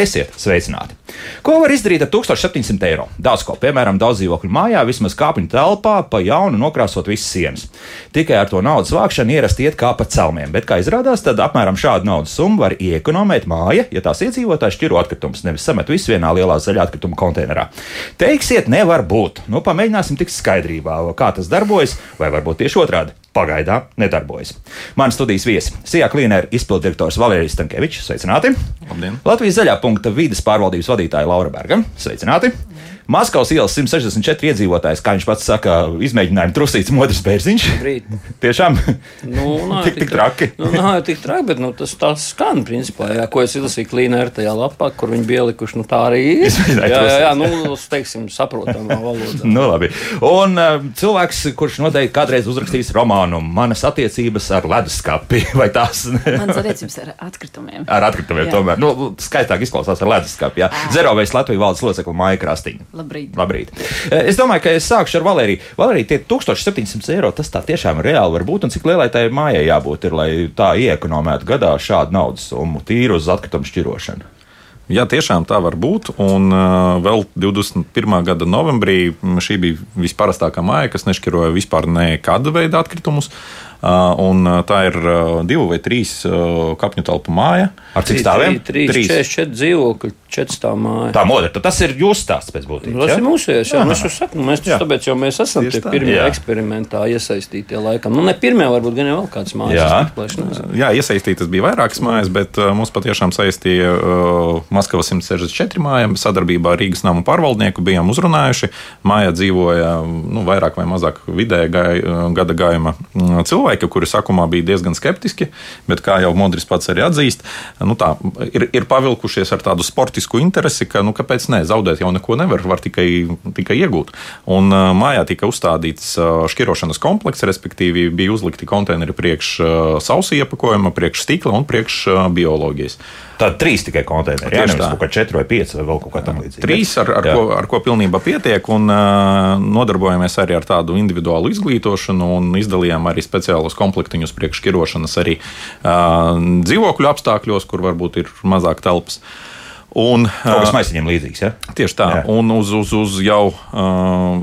Esiet sveicināti! Ko var izdarīt ar 1700 eiro? Daudz ko, piemēram, daudz dzīvokļu mājā, vismaz kāpņu telpā, pa jaunu nokrāsot visas sienas. Tikai ar to naudas vākšanu ierasti iet kā pa celmiem, bet, kā izrādās, tad apmēram šādu naudas summu var iekonomēt māja, ja tās iedzīvotājs šķiro atkritumus, nevis samet visu vienā lielā zaļā atkrituma konteinerā. Teiksiet, nevar būt. Nu, pamēģināsim tikt skaidrībā, kā tas darbojas, vai varbūt tieši otrādi pagaidām nedarbojas. Mani studijas viesi - Sijā Klīnera izpildirektors Valērijas Stankevičs. Sveicināti! Labdien. Latvijas zaļā punkta vidas pārvaldības vadītāja Laura Berga. Sveicināti! Maskavas ielas 164 iedzīvotājs, kā viņš pats saka, izmēģinājuma trusīts modrs bērziņš. Tiešām Nu, nā, tik, tik traki. Nu, nā, tik traki, bet nu, tas tā skan, principā, jā, ko es izlasīju klīnē tajā lapā, kur viņi bija ielikuši. Nu, tā arī ir. Jā, jā, jā, nu, teiksim, saprotamā valodā. Nu, labi. Un uh, cilvēks, kurš noteikti kādreiz uzrakstījis romānu Manas attiecības ar leduskapi, vai tās Manas attiecības ar atkritumiem. ar atkritumiem Jā. tomēr. Nu, skaistāk izklausās ar leduskapi. Jā. Zerovēs Latvijas valdes locekli Māja Krastīņa. Labrīt. Labrīt. Eh, Es domāju, ka es sākšu ar Valēriju. Valērija, tie 1700 eiro, tas tā tiešām reāli var būt. Un cik lielai tai mājai jābūt, ir, lai tā iekonomētu gadā šādu naudas summu tīru uz atkritumu šķirošanu? Jā, tiešām tā var būt. Un uh, vēl 21. gada novembrī šī bija visparastākā māja, kas nešķiroja vispār nekāda veida atkritumus. Uh, un, uh, tā ir uh, divu vai trīs kapņu telpu māja. Ar cik stāviem? 3, 4 dzīvokļi, 4 stāv māja. Tā modra, tad tas ir jūsu stāsts pēc būtības. Tas ja? ir mūsu iesaistīts. Jā, mēs jau sakām, mēs taču Jā. tāpēc jau mēs esam tie pirmie Jā. eksperimentā iesaistītie laikam. Nu, ne pirmie, varbūt gan jau vēl kāds mājas. Jā. nezinu. Jā, iesaistītas bija vairākas mājas, bet mums patiešām saistīja uh, Maskavas 164 mājām. Sadarbībā ar Rīgas namu pārvaldnieku bijām uzrunājuši. Mājā dzīvoja nu, vairāk vai mazāk vidēja gai, gada gājuma mm, cilvēki, kuri sākumā bija diezgan skeptiski, bet kā jau Modris pats arī atzīst, nu, tā, ir, ir pavilkušies ar tādu sportisku interesi, ka nu, kāpēc ne, zaudēt jau neko nevar, var tikai, tikai iegūt. Un uh, mājā tika uzstādīts uh, šķirošanas komplekss, respektīvi bija uzlikti konteineri priekš uh, sausa iepakojuma, priekš stikla un priekš bioloģijas. Tad trīs tikai konteineri. Jā, nevis kaut kā četri vai pieci vai vēl kaut kā tamlīdzīga. Trīs, ar, ar, Jā. ko, ar ko pilnībā pietiek, un nodarbojamies arī ar tādu individuālu izglītošanu, un izdalījām arī speciālus komplektiņus priekššķirošanas arī uh, dzīvokļu apstākļos, kur varbūt ir mazāk telpas. Un, Kaut kas maisiņiem līdzīgs. Ja? Tieši tā, Jā. un uz, uz, uz jau uh,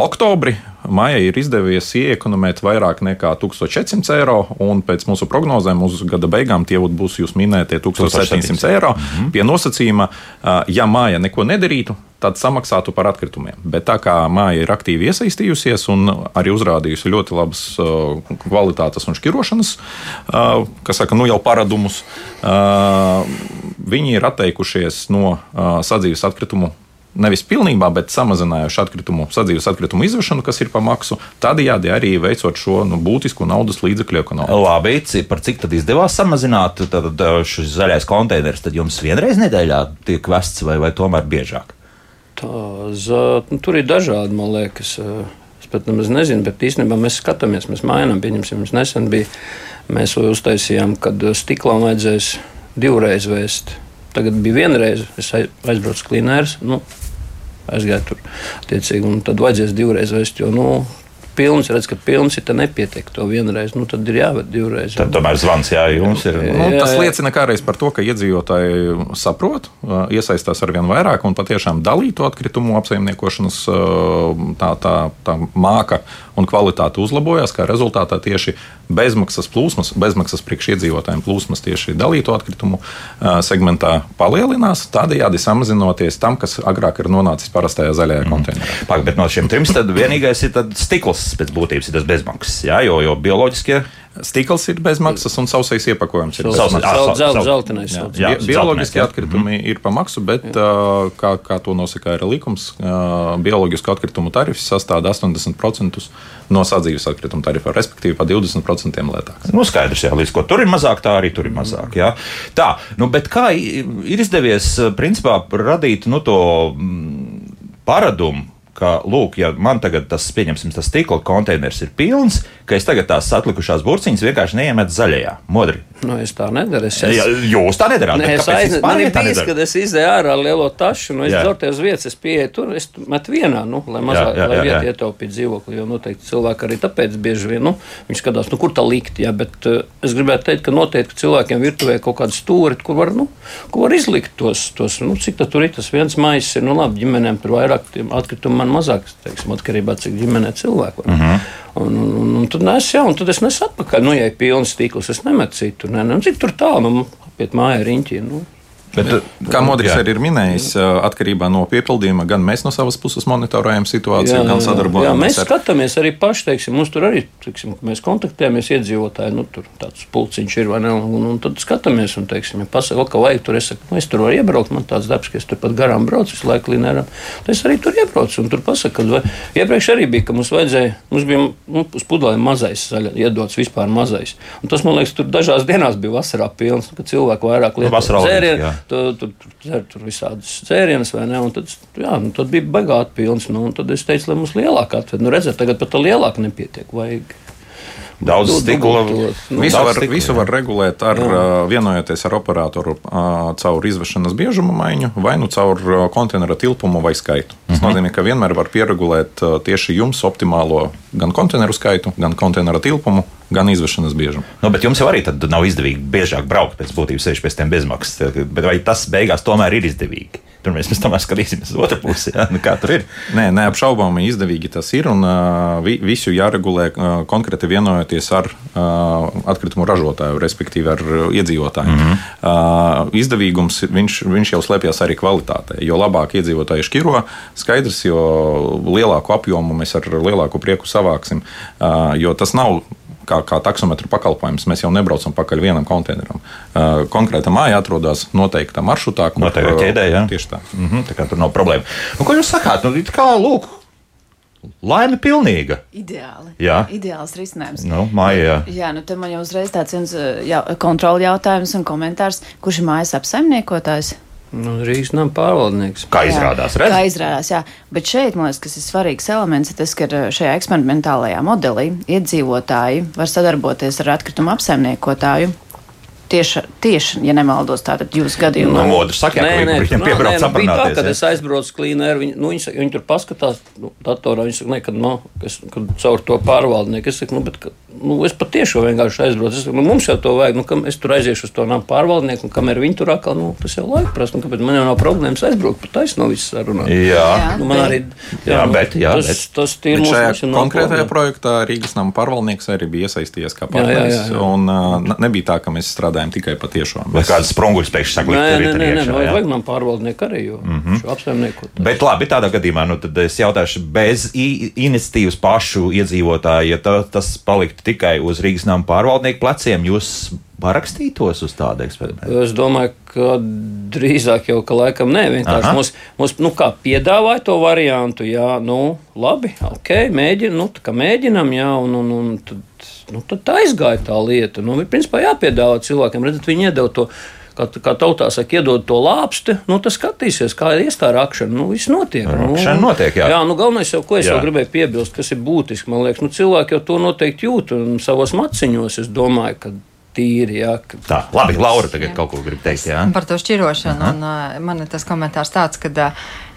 oktobri. Maijā ir izdevies iekonomēt vairāk nekā 1400 eiro, un pēc mūsu prognozēm uz gada beigām tie būs jūs minētie 1700 eiro. Mm -hmm. Pie nosacījuma, ja māja neko nedarītu, tad samaksātu par atkritumiem. Bet tā kā māja ir aktīvi iesaistījusies un arī uzrādījusi ļoti labas kvalitātes un šķirošanas, kas saka, nu jau paradumus, viņi ir atteikušies no sadzīves atkritumu. Nevis pilnībā, bet samazinājuši atkritumu, sadzīves atkritumu izvešanu, kas ir pa maksu, tādējādi arī veicot šo nu, būtisku naudas līdzekļu ekonomiku. Labi, par cik tad izdevās samazināt tad, tad, šis zaļais konteiners? Tad jums vienreiz nedēļā tiek vests vai, vai tomēr biežāk? Tā, za, nu, tur ir dažādi, man liekas. eh, Es pat nemaz nezinu, bet īstenībā mēs skatāmies, mēs mainām. Pieņemsim, mums nesen bija, mēs uztaisījām, kad eh, stiklām vajadzēs divreiz vēst. Tagad bija vienreiz, es ai- aizbraucu klinērs, nu, aizgāju tur, attiecīgi, un tad vajadzēs divreiz vēst, jo, nu, pilns, redz, ka pilns ir, tad nepietiek to vienreiz, nu, tad ir jāved divreiz. Tad tomēr zvans, jā, jums ir. Nu, Jā, tas jā. liecina kādreiz par to, ka iedzīvotāji saprot, iesaistās ar vien vairāk un patiešām dalītu atkritumu apsaimniekošanas tā, tā, tā māka un kvalitāte uzlabojās. Kā rezultātā tieši bezmaksas plūsmas, bezmaksas priekšiedzīvotājiem plūsmas tieši dalīto atkritumu segmentā palielinās, tādējādi samazinoties tam, kas agrāk ir nonācis parastajā zaļajā konteinerā. Pagaid, bet no šiem trim tad vienīgais ir tad stikls pēc būtības, ir tas bezmaksas. Jā, jo, jo bioloģiskie Stikls ir bezmaksas un sausais iepakojums ir zeltainais. Bioloģiski zeltnēs, jā. atkritumi ir pa maksu, bet, uh, kā, kā to nosaka arī likums, uh, bioloģisku atkritumu tarifs sastāv 80% no sadzīves atkritumu tarifa, respektīvi pa 20% lētāks. Nu, skaidrs, jā, līdz ko tur ir mazāk, tā arī tur ir mazāk. Jā. Tā, nu, bet kā ir izdevies, principā, radīt nu, to mm, paradumu, ka, lūk, ja man tagad tas, pieņemsim, tas stikla konteiners ir pilns, ka es tagad tās atlikušās burciņas vienkārši neiemetu zaļajā, modri. Nu, es tā nedaru. Es, Ja, jūs tā nedarāt. Nē, es aiznesu. Man ir bijis, kad es izdeju ārā lielo tašu, nu, es dzorties vietas, es pieeju tur, es metu vienā, nu, lai mazāk, jā, lai jā, vietā jā. ietaupītu dzīvokli, jo noteikti cilvēki arī tāpēc bieži vien, nu, viņi skatās, nu, kur tā likt, jā, bet uh, es gribētu teikt, ka noteikti cilvēkiem virtuvē ir kaut kāda stūri, kur var, nu, kur var izlikt tos, tos nu, cik tā tur ir, tas viens maisis nu, labi, ģimenēm tur vairāk, tiem atkritumu man mazāk, teiksim, atkarībā, cik ģimenē cilvēku. Uh -huh. Un, un, un, un tad nes, jā, un tad es nesu atpakaļ, nu, ja ir pilns stīkls, es nemetu citu, ne, nu, cik tur tālu, nu, apiet mājā riņķi, nu. Bet, Kā Modris jā. arī ir minējis, atkarībā no piepildījuma, gan mēs no savas puses monitorējam situāciju, gan jā, sadarbojamies mēs ar skatāmies arī paši, teiksim, mums tur arī, teiksim, mēs kontaktējamies iedzīvotāji, nu, tur tāds pulciņš ir, vai ne, un, un, un tad skatāmies, un, teiksim, ja pasaka, ka vajag tur, es saku, nu, es tur varu iebraukt, man tāds darbs, ka es tur pat garām braucu visu laiku lineram, tad es arī tur iebraucu, un tur pasaka, ka vai, iepriekš arī bija, ka mums vajadzēja, mums bija, nu, uz pudelēm mazais zaļa, iedots vispār mazais, un tas, man liekas, tur dažās dienās bija vasarā pilns, ka cilvēki vairāk lieto vasarā dzērienu, jā. tu, tu, tu tur visādas dzērienas, vai ne? Un tad, jā, nu, tad bija baigā atpilns. Nu, tad es teicu, lai mums lielāka atved. Nu, redziet, tagad pat lielāka nepietiek. Vajag Daudz Du- stikla. Nu, Visu var, stikla, visu jā. var regulēt ar ā, vienojoties ar operatoru ā, caur izvešanas biežuma maiņu, vai nu caur ā, konteineru tilpumu vai skaitu. Tas nozīmē, ka vienmēr var pieregulēt tieši jums optimālo gan konteineru skaitu, gan konteineru tilpumu, gan izvešanas biežumu. Nu, bet jums jau arī tad nav izdevīgi biežāk braukt pēc būtības, sevišķi pēc tiem bezmaksas. Bet vai tas beigās tomēr ir izdevīgi? Tur mēs pēc tam skatīsimies uz otru pusi. Ja? Nu, kā tur ir? Nē, neapšaubāmi izdevīgi tas ir. Un uh, vi, visu jāregulē uh, konkrēti vienojoties ar uh, atkritumu ražotāju, respektīvi ar iedzīvotājiem. Mm -hmm. izdevīgums viņš, viņš jau slēpjas arī kvalitātē. Jo labāk iedzīvotāji šķiro, skaidrs, jo lielāku apjomu mēs ar lielāku prieku savāksim. Jo tas nav kā, kā taksometru pakalpojums. Mēs jau nebraucam pakaļ vienam konteineram. Uh, konkrēta māja atrodas noteiktā maršrutā, kur Noteiktā ķēdē, jā. Tieši tā. Mhm, tā kā tur nav problēma. Nu, ko jūs sakāt? Nu, kā, lūk, laime pilnīga. Ideāli. Jā. Ideāls risinājums. Nu, māja, jā. Jā, nu te man jau uzreiz tāds viens jā, kontroli jautājums un komentārs, kurš ir mājas apsaimniekotājs. nu, Rīgas nama pārvaldnieks. Kā izrādās, Kā redzat? izrādās, jā. Bet šeit, man liekas, kas ir svarīgs elements, ir tas, ka uh, šajā eksperimentālajā modelī iedzīvotāji var sadarboties ar atkritumu apsaimniekotāju. Tieši, tieši, ja nemaldos, tātad jūsu No gadījumā. modra saka, ka viņi viņiem piebrauc nu, bija tā, kad es aizbraucu klīnēru, viņi, nu, viņi, saka, viņi tur paskatās, nu, datorā, viņi saka, ne, kad, nu, kas, kad caur to pārvaldnieku, es saku, nu, bet, ka, nu, es patiešām vienkārši aizbraucu, es saku, nu, mums jau to vajag, nu, kam es tur aiziešu uz to nama pārvaldnieku, un kamēr viņi tur atkal, nu, tas jau laika prasa, nu, kāpēc man jau nav problēmas aizbraukt, pat taisno viss sarunā. Jā, Jā. Nu, man arī, Jā, bet, jā, tas, bet- tas ir Bet mūsu šajā mums ir nav konkrētajā problēma. projektā Rīgas nama pārvaldnieks arī bija iesaistījies kā jā, jā, jā. un, Nebija tā, ka mēs strādājam tikai pa tiešām. Vai kāds sprunguļs pēkšņi saka, Nē, nē, nē, ir nē, jā? vajag man pārvaldnieku arī, jo mm -hmm. šo apsaimniekot. Bet labi, tādā gadījumā nu, tad es jautāšu, bez i- iniciatīvas pašu iedzīvotāju, ja ta, tas paliktu tikai uz Rīgas nama pārvaldnieku pleciem, jūs parakstītos uz tādu eksperimentu? Es domāju, ka drīzāk jau ka laikam nē, vienkārši Aha. mums, mums nu, kā piedāvāja to variantu, jā, nu, labi, ok, mēģinam, nu, tā kā mēģinam, jā, un, un, un tad, nu, tad tā aizgāja tā lieta. Nu, principā jāpiedāvā cilvēkiem, redzat, viņi iedod to. Kā, kā tautā saka, iedod to lāpsti, nu, tas skatīsies, kā ir iestāra rakšana. Nu, viss notiek. Rakšana nu, notiek, jā. jā nu, galvenais jau, ko es Jā. jau gribēju piebilst, kas ir būtiski. Man liekas, nu, cilvēki jau to noteikti jūt un savos maciņos. Es domāju, ka tīri, jā, ka Tā, labi, Laura tagad kaut ko grib teikt. Jā? Par to šķirošanu. Un, uh, man ir tas komentārs tāds, ka,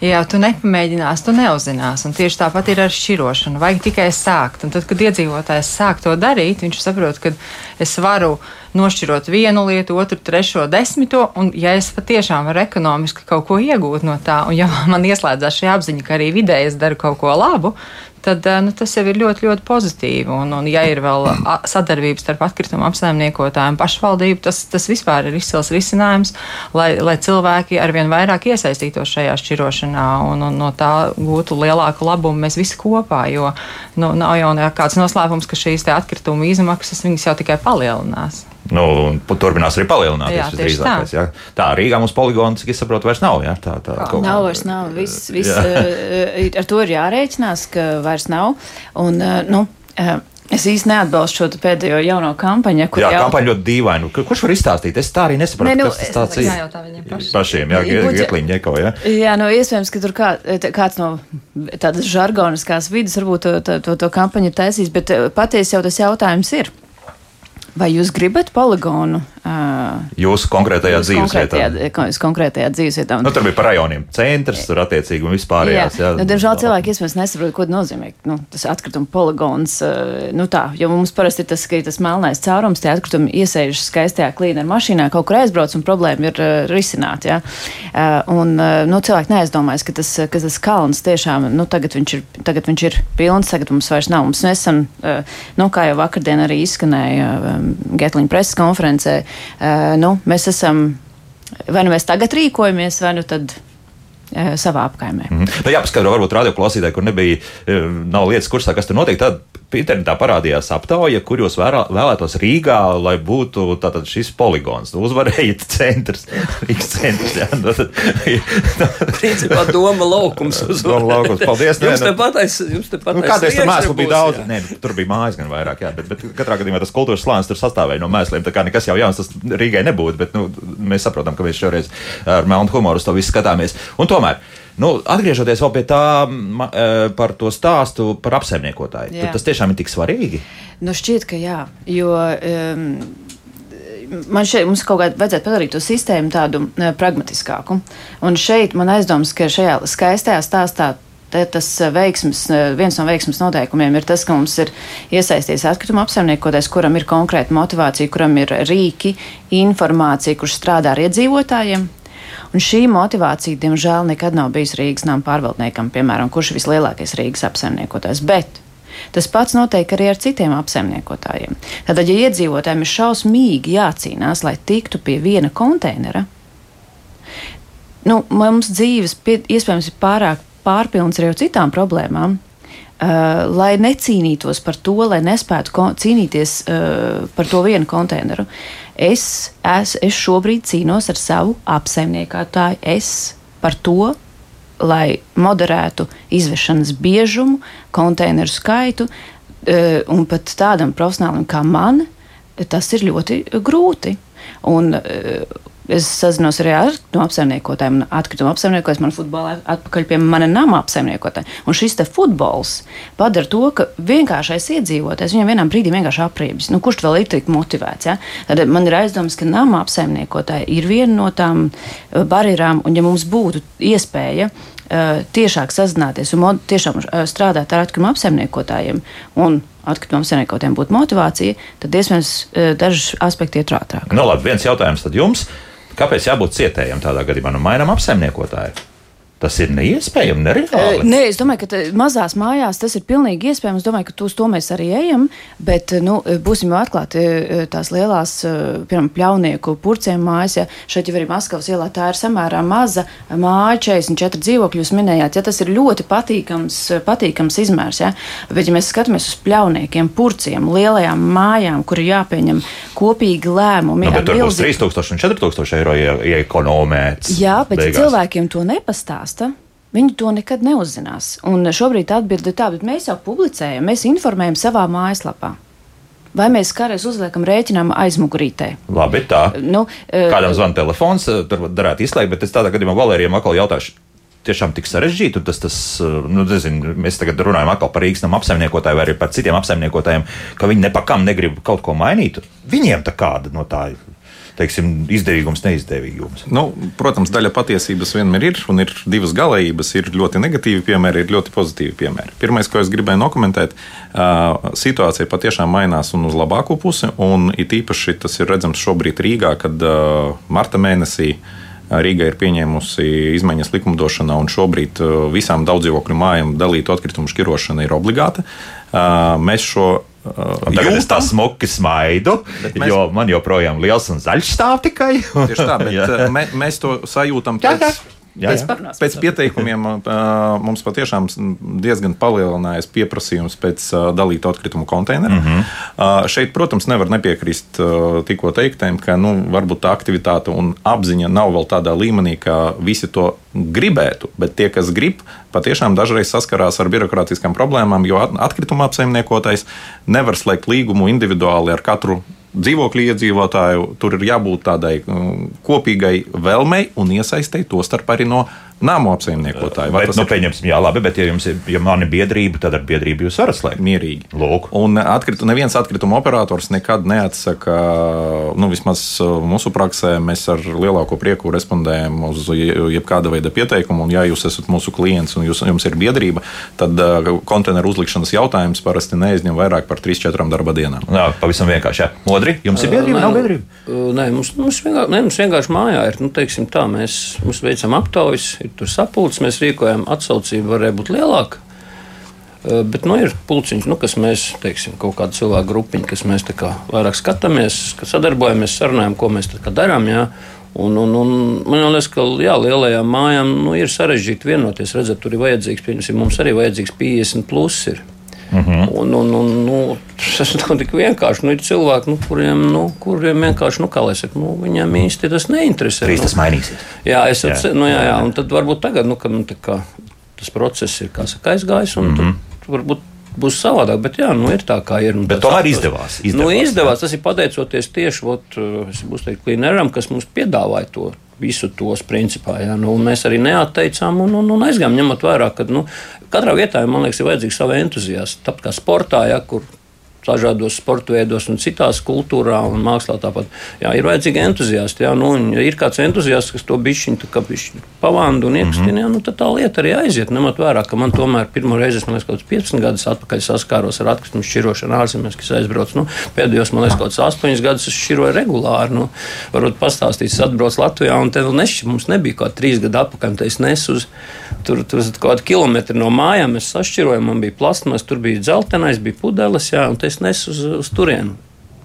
ja tu nepamēģināsi, tu neuzzināsi. Un tieši tāpat ir ar šķirošanu. Vajag tikai sākt. Un tad, kad iedzīvotājs sāk to darīt, viņš saprot, ka es varu nošķirot vienu lietu, otru, trešo, desmito. Un, ja es patiešām varu ekonomiski kaut ko iegūt no tā, un ja man ieslēdzās šī apziņa, ka arī vidēji es daru kaut ko labu, tad uh, nu, tas jau ir ļoti, ļoti pozitīvi. Un, un ja ir vēl a, sadarbības starp atkritumu apsaimniekotājiem, pašvaldību, tas, tas vispār ir izcils risinājums, lai, lai cilvēki arvien vairāk iesaistītos šajā šķirošanā un, un no tā gūtu lielāku labumu mēs visi kopā. Jo nu, nav jau nekāds noslēpums, ka šīs atkritumu izmaksas jau tikai palielinās. Nu, turpinās arī palielināties. Jā, tieši visdrīzākais, jā. tā Rīgā mums poligons, cik es saprotu, vairs nav. Jā, tā, tā, kaut- Nav vairs nav. Viss, viss, Jā. uh, ar to ir jārēķinās, ka vairs nav. Un, uh, nu, Es īsti neatbalstu šo pēdējo jauno kampaņu, kur Jā, jau kampaņa ļoti dīvaina. Kur- Kurš var izstāstīt? Es tā arī nesaprotu, Nē, nu, kas tas tāds ir. Jājautā viņiem pašiem. Pašiem, jā, Gekliņa ņeko, jā. Jā, nu, iespējams, ka tur kā, kāds no tādas žargoniskās vidas varbūt to, to, to, to kampaņu ir taisījis, bet eh, patiesi jau tas jautājums ir. Vai jūs gribat poligonu? Uh, Jūsu konkrētajā dzīvesvietā. ko- konkrētajā dzīvesvietā. Un- Nu, tur bija par rajoniem centrs, tur attiecīgi un vispārējās. Jā, nu, diemžēl cilvēki iespējams nesaprot, ko nozīmē. Nu, tas atkrituma poligons, eh, nu tā, jo mums parasti ir tas, ka ir tas melnais caurums, tie atkritumi iesēžas skaistajā klīna ar mašīnā, kaut kur aizbrauc un problēma ir uh, risināta. Ja? Uh, un uh, nu, cilvēki neaizdomājas, ka tas, ka tas kalns tiešām, nu, tagad viņš ir, tagad viņš ir pilns, tagad mums vairs nav. Mums mēs esam, uh, nu, kā jau vakardien arī izskanēja um, Getliņa preses konferencē, uh, nu, mēs esam, vai nu mēs tagad rīkojamies, vai nu tad uh, savā apkaimē. Mhm. Nu, jāpaskaidro, varbūt radioklausītāji, kur nebija, eh, nav lietas kursā, kas tur notiek. Tad internetā parādījās aptauja, kur jūs vēlētos Rīgā, lai būtu tātad šis poligons. Nu, uzvarējiet centrs, Rīgas centrs. Jā, nu, tad, Principā doma laukums uz Doma laukums, paldies, Jums nu- tepat aiz, jums tepat Nu, Kādreiz tur mēslu bija daudz, jā. nē, tur bija mājas gan vairāk, jā, bet, bet katrā gadījumā tas kultūras slānis tur sastāvēja no mēsliem. Tā kā nekas jau jauns tas Rīgai nebūtu, bet nu, mēs saprotam, ka mēs šoreiz ar melnu humoru uz to visu skatāmies. Un tomēr, nu, atgriežoties vēl pie tā ma, eh, par to stāstu par apsaimniekotāju, Jā. tad tas tiešām ir tik svarīgi. Nu, šķiet, ka jā, jo um, man šeit mums kaut kādā vajadzētu padarīt to sistēmu tādu uh, pragmatiskāku. Un šeit man aizdomas, ka šajā skaistajā stāstā. Tas uh, veiksmes, uh, viens no veiksmes noteikumiem ir tas, ka mums ir iesaistīts atkrituma apsaimniekotājs, kuram ir konkrēta motivācija, kuram ir rīki, informācija, kurš strādā ar iedzīvotājiem. Un šī motivācija, diemžēl, nekad nav bijusi Rīgas nama pārvaldniekam, piemēram, kurš ir vislielākais Rīgas apsaimniekotājs. Bet Tas pats notiek arī ar citiem apsaimniekotājiem. Tātad, ja iedzīvotājiem ir šausmīgi jācīnās, lai tiktu pie viena konteinera, nu, mums dzīves pie, iespējams ir pārāk pārpilns arī ar citām problēmām. Uh, lai necīnītos par to, lai nespētu cīnīties uh, par to vienu konteineru. Es, es, es šobrīd cīnos ar savu apsaimniekotāju. Es par to, lai moderētu izvešanas biežumu, konteineru skaitu, uh, un pat tādam profesionālim kā man, tas ir ļoti grūti. Un, uh, Es sazinos arī ar no apsaimniekotājiem, un atkritumu apsaimniekotājiem, man futbolā atpakaļ pie mana nama apsaimniekotāja. Un šis te futbols padara to, ka vienkāršais iedzīvotājs viņam vienā brīdī vienkārši apriebjas. Nu, kurš vēl ir tik motivēts? Ja? Tad man ir aizdoms, ka nama apsaimniekotāji ir viena no tām eh, barjerām, un ja mums būtu iespēja uh, tiešāk sazināties un tiešām uh, strādāt ar atkritumu apsaimniekotājiem un atkritumu apsaimniekotājiem būtu motivācija, tad iespējams daži aspekti iet ātrāk. Nu, labi, viens jautājums tad jums. Kāpēc jābūt cietējam tādā gadījumā? Nu, mainām apsaimniekotāju. Tas ir neiespējami, nereāli. Nē, es domāju, ka mazās mājās tas ir pilnīgi iespējams. Es domāju, ka uz to mēs arī ejam. Bet, nu, būsim jau atklāti, tās lielās, piemēram, pļaunieku purcēm mājas. Ja, šeit jau arī Maskavas ielā tā ir samērā maza māja, 44 dzīvokļi. Jūs minējāt, ja tas ir ļoti patīkams, patīkams izmērs. Ja, bet, ja mēs skatāmies uz pļauniekiem, purciem, lielajām mājām, kur ir jāpieņem kopīgi lēmumi, Nu, bet tur būs milzīgu- 3000 un 4000 eiro ie- iekonomēts. Jā, bet beigās. cilvēkiem to nepastāsta. Viņi to nekad neuzzinās. Un šobrīd atbilde ir tā, bet mēs jau publicējam, mēs informējam savā mājaslapā. Vai mēs kādreiz uzliekam rēķinām aizmugurītē? Labi, tā. Nu, eh, Kādam zvana telefons, tur darētu izslēgt, bet es tādā gadījumā Valērijam atkal jautāšu. Tiešām tik sarežģīti, un tas, tas eh, nu, nezinu, mēs tagad runājam atkal par Rīgas nama apsaimniekotāju vai arī par citiem apsaimniekotājiem, ka viņi nepakam negrib kaut ko mainīt. Viņiem tā kāda no tā, teiksim, izdevīgums, neizdevīgums. Nu, protams, daļa patiesības vienmēr ir, un ir divas galējības. Ir ļoti negatīvi piemēri, ir ļoti pozitīvi piemēri. Pirmais, ko es gribēju nokomentēt, uh, situācija patiešām mainās un uz labāko pusi. Un it īpaši tas ir redzams šobrīd Rīgā, kad uh, marta mēnesī. Rīga ir pieņēmusi izmaiņas likumdošanā, un šobrīd uh, visām daudzdzīvokļu mājām dalītu atkritumu šķirošana ir obligāta. Uh, Mēs šo uh, Tagad es tā smuki smaidu, mēs... jo man joprojām liels un zaļš stāv tikai. Tieši tā, bet mē, mēs to sajūtam pēc, Jā, jā. Parunāsim Pēc pieteikumiem uh, mums patiešām diezgan palielinājās pieprasījums pēc uh, dalītu atkritumu konteineru. Mm -hmm. uh, šeit, protams, nevar nepiekrist tikko teiktēm, ka nu, varbūt tā aktivitāte un apziņa nav vēl tādā līmenī, ka visi to gribētu, bet tie, kas grib, patiešām dažreiz saskarās ar birokrātiskām problēmām, jo at- atkrituma apsaimniekotais nevar slēgt līgumu individuāli ar katru dzīvokļu iedzīvotāju. Tur ir jābūt tādai mm, kopīgai vēlmei un iesaistei to starp arī no nāmu apsaimniekotāju. Vai Bet, tas nu, pieņemsim, jā, labi, bet, ja jums ir, ja man ir biedrība, tad ar biedrību jūs varat slēgt. mierīgi? Lūk. Un atkritu, neviens atkrituma operators nekad neatsaka, nu, vismaz uh, mūsu praksē, mēs ar lielāko prieku respondējam uz je- jebkāda veida pieteikumu. Un, ja jūs esat mūsu klients un jūs, jums ir biedrība, tad uh, konteineru uzlikšanas jautājums parasti neaizņem vairāk par 3-4 darba dienām. Jā, pavisam vienkārši. Jā. Modri, jums ir biedrība, nav biedrība? Uh, Nē, mums, mums, vienkārši, nē, mums vienkārši mājā ir. Nu, teiksim, tā, mēs, mēs veicam aptaujas, ir tur sapulces, rīkojam atsaucību, varēja būt lielāka. Uh, Bet nu, ir pulciņš, nu, kas mēs, teiksim, kaut kāda cilvēku grupiņa, kas mēs kā vairāk skatāmies, ka sadarbojamies, sarunājam, ko mēs darām. Jā. Un, un, un man liekas, ka jā, lielajām mājām nu, ir sarežģīti vienoties. Redzat, tur ir vajadzīgs, piemēram, mums arī vajadzīgs 50 plus. Ir. -huh. un, un, un, nu, tas nav tik vienkārši. Nu, ir cilvēki, nu, kuriem, nu, kuriem vienkārši, nu, kā lai saka, nu, viņiem īsti tas neinteresē. Nu, tas mainīsies. Jā, es Jā. atceros, nu, jā, jā, un tad varbūt tagad, nu, kad nu, kā, tas process ir saka, aizgājis, un mm -hmm. tad varbūt būs savādāk. Bet jā, nu, ir tā, kā ir. Bet tomēr aptos- izdevās, Nu, izdevās, izdevās. Tas ir pateicoties tieši Cleaneram, kas mums piedāvāja to. Visu tos principā. Jā, nu, mēs arī neatteicām un, un, un aizgājām, ņemot vērā, ka nu, katrā vietā, man liekas, ir vajadzīgs savi entuziasti. Tāpat kā sportā, ja, kur dažādos sporta veidos un citās kultūrā un mākslā tāpat. Jā, ir vajadzīgi entuziasti. Jā, nu, ja ir kāds entuziasts, kas to bišķiņu tā kā bišķiņu pavāndu un iekustina, mm -hmm. nu, tad tā lieta arī aiziet. Ņemot vērā, ka man tomēr pirmo reizi, es, liekas, kaut kāds 15 gadus atpakaļ saskāros ar atkritumu šķirošanu ārzemēs, kas aizbrauc. Nu, pēdējos, man liekas, kaut kāds 8 gadus es šķiroju regulāri. Nu, varbūt pastāstīt, es atbraucu Latvijā un te vēl nešķi, mums nebija kaut kādi 3 gadu atpakaļ, te es nesu uz tur, tur kaut kādu kilometru no mājām, mēs sašķirojam, man bija plasmas, tur bija dzeltenais, bija pudeles, jā, un te es nesu uz, uz turieni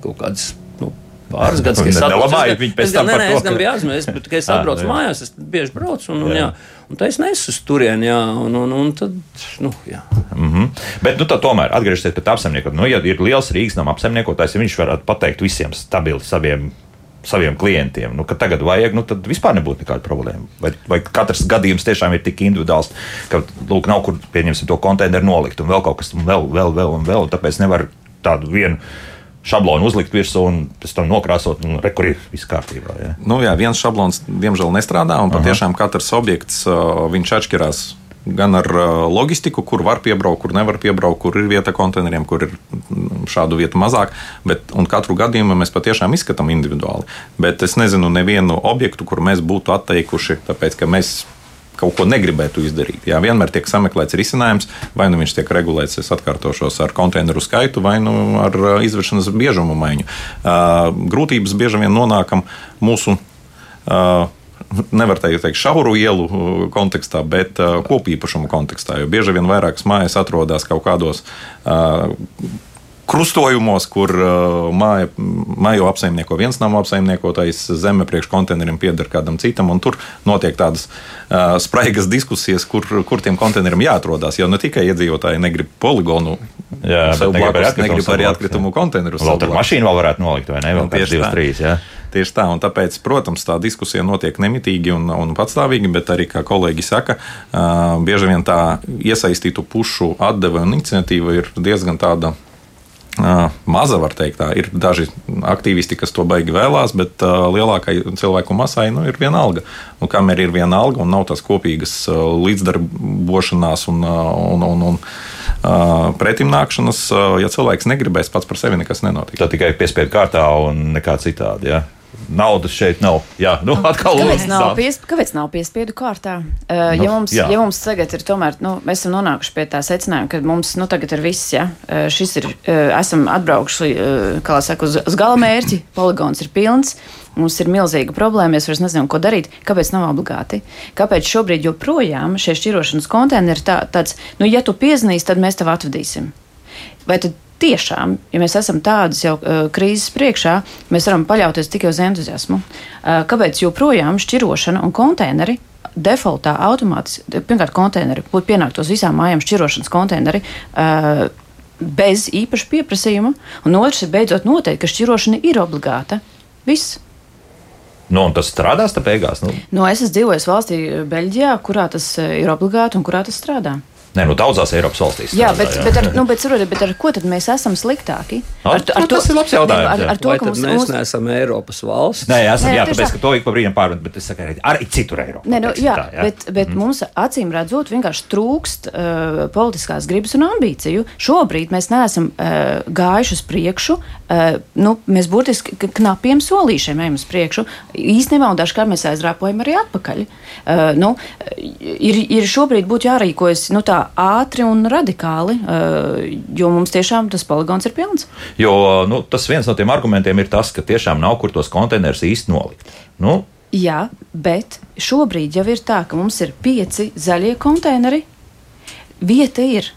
kaut kādas. Nu, Pāris gadus, kad es atbraucu. viņi pēc tam nē, nē, Es gan biju ārzemēs, bet, kad es Ā, atbraucu jā. mājās, es bieži braucu. Un, un, Jā. jā. Un tā es nesu uz turieni, jā, un, un, un tad, nu, jā. Mm -hmm. Bet, nu, tā tomēr atgriežoties pie tā apsaimniekota, nu, ja ir liels Rīgas nama apsaimniekotājs, ja viņš varētu pateikt visiem stabili saviem. Saviem klientiem, nu, ka tagad vajag, nu, tad vispār nebūtu nekāda problēma. Vai, vai katrs gadījums tiešām ir tik individuāls, ka, lūk, nav kur, pieņemsim, to konteineru nolikt, un vēl kaut kas, un vēl, vēl, vēl, un vēl, un tāpēc nevar tādu vienu šablonu uzlikt virsū un pēc tam nokrāsot, un rekur ir viss kārtībā. Ja? Nu, jā, viens šablons diemžēl nestrādā, un patiešām katrs objekts uh, viņš atšķirās. Gan ar uh, loģistiku, kur var piebraukt, kur nevar piebraukt, kur ir vieta konteineriem, kur ir mm, šādu vietu mazāk. Bet, un katru gadījumu mēs patiešām izskatām individuāli. Bet es nezinu nevienu objektu, kur mēs būtu atteikuši, tāpēc ka mēs kaut ko negribētu izdarīt. Jā, vienmēr tiek sameklēts risinājums, vai nu viņš tiek regulēts, es atkārtošos, ar konteineru skaitu, vai nu ar izvešanas biežumu maiņu. Grūtības bieži vien nonākam mūsu. Nevar teikt, šauru ielu kontekstā, bet kopīpašumu kontekstā. Jo bieži vien vairākas mājas atrodas kaut kādos krustojumos, kur uh, māja, māju apsaimnieko viens nama apsaimniekotājs, zeme priekš konteineriem pieder kādam citam, un tur notiek tādas uh, spraigas diskusijas, kur, kur tiem konteineriem jāatrodas. Jo ne tikai iedzīvotāji negrib poligonu, Jā, bet arī blakus, atkritumu negrib arī atkritumu jā. konteinerus. Vēl tur mašīnu vēl varētu nolikt, vai ne? Vēl Nu, tieši divas, trīs. Ja? Tieši tā, un tāpēc, protams, tā diskusija notiek nemitīgi un, un patstāvīgi, bet arī, kā kolēģi saka, uh, bieži vien tā iesaistītu pušu atdeve un iniciatīva ir diezgan tāda. Maza, var teikt, tā ir daži aktīvisti, kas to baigi vēlās, bet uh, lielākai cilvēku masai nu, ir viena alga. Un kamēr ir viena alga un nav tās kopīgas uh, līdzdarbošanās un, uh, un, un, un uh, pretimnākšanas, uh, ja cilvēks negribēs pats par sevi, nekas nenotiks. Tā tikai piespiedu kārtā un nekā citādi. Ja? Naudas šeit nav. Jā, nu, atkal Kāpēc nav, lūdzu. pies, kāpēc nav piespiedu kārtā? Uh, Nu, ja, mums, jā. ja mums tagad ir tomēr, nu, mēs esam nonākuši pie tā secinājuma, ka mums nu, tagad ir viss, ja uh, šis ir, uh, esam atbraukuši, uh, kā lai saka, uz, uz gala mērķi, poligons ir pilns. Mums ir milzīga problēma, mēs vairs nezinām, ko darīt. Kāpēc nav obligāti? Kāpēc šobrīd joprojām šie šķirošanas konteineri ir tā, tāds, nu, ja tu piezīmēsi, tad mēs tev atvadīsim? Vai tad tiešām, ja mēs esam tādas jau uh, krīzes priekšā, mēs varam paļauties tikai uz entuziasmu? Uh, kāpēc joprojām šķirošana un konteineri defaultā automātiski, pirmkārt, konteineri, būtu pienāktos visām mājām šķirošanas konteineri. Uh, Bez īpaša pieprasījuma, un otrs ir beidzot noteikti, ka šķirošana ir obligāta. Viss. Nu, un tas strādās tā beigās. Nu. Nu, es esmu dzīvojis valstī, Beļģijā, kurā tas ir obligāti un kurā tas strādā. Nē, nu daudzās Eiropas valstīs. Jā, bet, jā. bet, ar, nu, bet, saprotiet, bet ar ko tad mēs esam sliktāki? Ar- nu, tas ir labs jautājums, Ar, ar to, ka mums, mēs mums, neesam Eiropas valsts? Nē, esam, Nē, jā, tāpēc, tā. ka to ik pa brīdim pārmet, bet es saku, arī- arī citur Eiropā. Nē, nu, jā, tā, jā. bet, bet mm. mums acīm redzot, vienkārši trūkst uh, politiskās gribas un ambīciju. Šobrīd mēs neesam uh, gājuši uz priekšu. Uh, nu, mēs burtiski k- knapiem solīšiem ejam uz priekšu. Īstenībā, un dažkārt mēs aizrāpojam arī atpakaļ. Uh, nu, ir, ir šobrīd būtu jārīkojas nu, tā ātri un radikāli, uh, jo mums tiešām tas poligons ir pilns. Jo nu, tas viens no tiem argumentiem ir tas, ka tiešām nav kur tos konteinerus īsti nolikt. Nu, Jā, bet šobrīd jau ir tā, ka mums ir pieci zaļie konteineri. Vieta ir.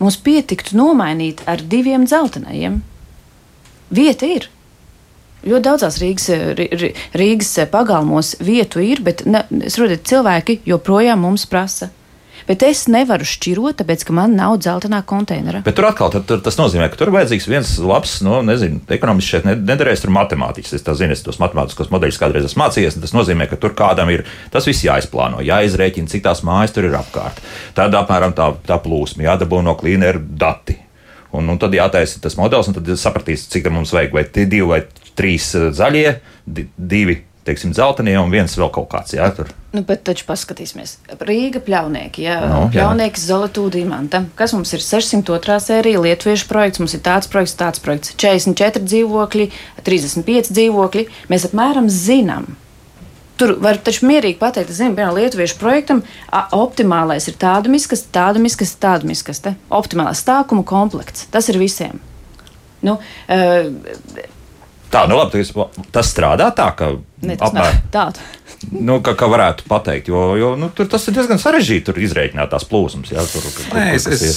Mums pietiktu nomainīt ar diviem dzeltenajiem. Vieta ir. Ļoti daudzās Rīgas, Rīgas pagalmos vietu ir, bet ne, es saprotu, cilvēki joprojām mums prasa. Bet es nevaru šķirot, tāpēc, ka man nav dzeltenā konteinera. Bet tur atkal tad, tur, tas nozīmē, ka tur vajadzīgs viens labs, nu, nezinu, ekonomiski šeit ne- nederēs, tur matemātiķis. Es tā zinu, es tos matemātiskos modeļus kādreiz esmu mācījies. un Tas nozīmē, ka tur kādam ir tas viss jāizplāno, jāizrēķina, cik tās mājas tur ir apkārt. Tad apmēram tā, tā plūsma, jādabū no klīnera dati. Un, un tad jātaisa tas modelis, un tad sapratīs, cik tam mums vajag. Vai tie divi vai trīs eh, zaļie, di, divi, teiksim, dzeltenie un viens vēl kaut kāds. Jā, tur. Nu, bet taču paskatīsimies. Rīga pļaunieki, jā, Nu, no, jā. pļaunieki Zolatūda imanta. Kas mums ir 602. sērija, lietuviešu projekts, mums ir tāds projekts, tāds projekts. 44 dzīvokļi, 35 dzīvokļi. Mēs apmēram zinām. Tur var taču mierīgi pateikt, ka, piemēram, lietuviešu projektam a, optimālais ir tāda miskaste, tāda miskaste, tāda miskaste. Optimālais stākuma komplekts. Tas ir visiem. Nu, uh, Tā, nu labi, tas, tas strādā tā, ka ne, tas nav apmēram- tāds. Nu, kā, kā varētu pateikt, jo, jo nu, tur tas ir diezgan sarežģīti tur izrēķināt tās plūsmas. Jā, tur, kur, Nē, kur es, es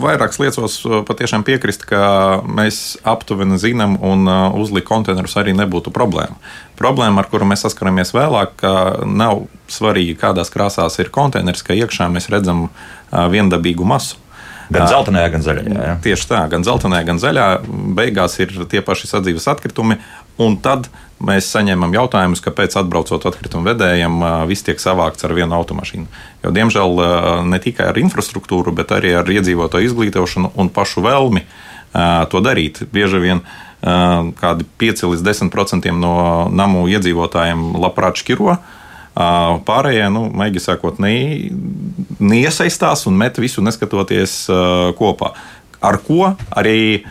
vairākas liecos uh, patiešām piekrist, ka mēs aptuveni zinām, un uh, uzlikt konteinerus arī nebūtu problēma. Problēma, ar kuru mēs saskaramies vēlāk, ka nav svarīgi, kādās krāsās ir konteiners, ka iekšā mēs redzam uh, viendabīgu masu. Gan zeltainajā, gan zaļajā. Jā. Tieši tā, gan dzeltenā, gan zaļā. Beigās ir tie paši sadzīves atkritumi. Un tad mēs saņemam jautājumus, kāpēc atbraucot atkritumu vedējiem, viss tiek savākts ar vienu automašīnu. Jo, diemžēl ne tikai ar infrastruktūru, bet arī ar iedzīvotāju izglītošanu un pašu vēlmi to darīt. Bieži vien kādi 5 līdz 10% no namu iedzīvotājiem labprāt šķiro. Pārējie, nu, maigi sakot, ne, neiesaistās un met visu neskatoties kopā. Ar ko arī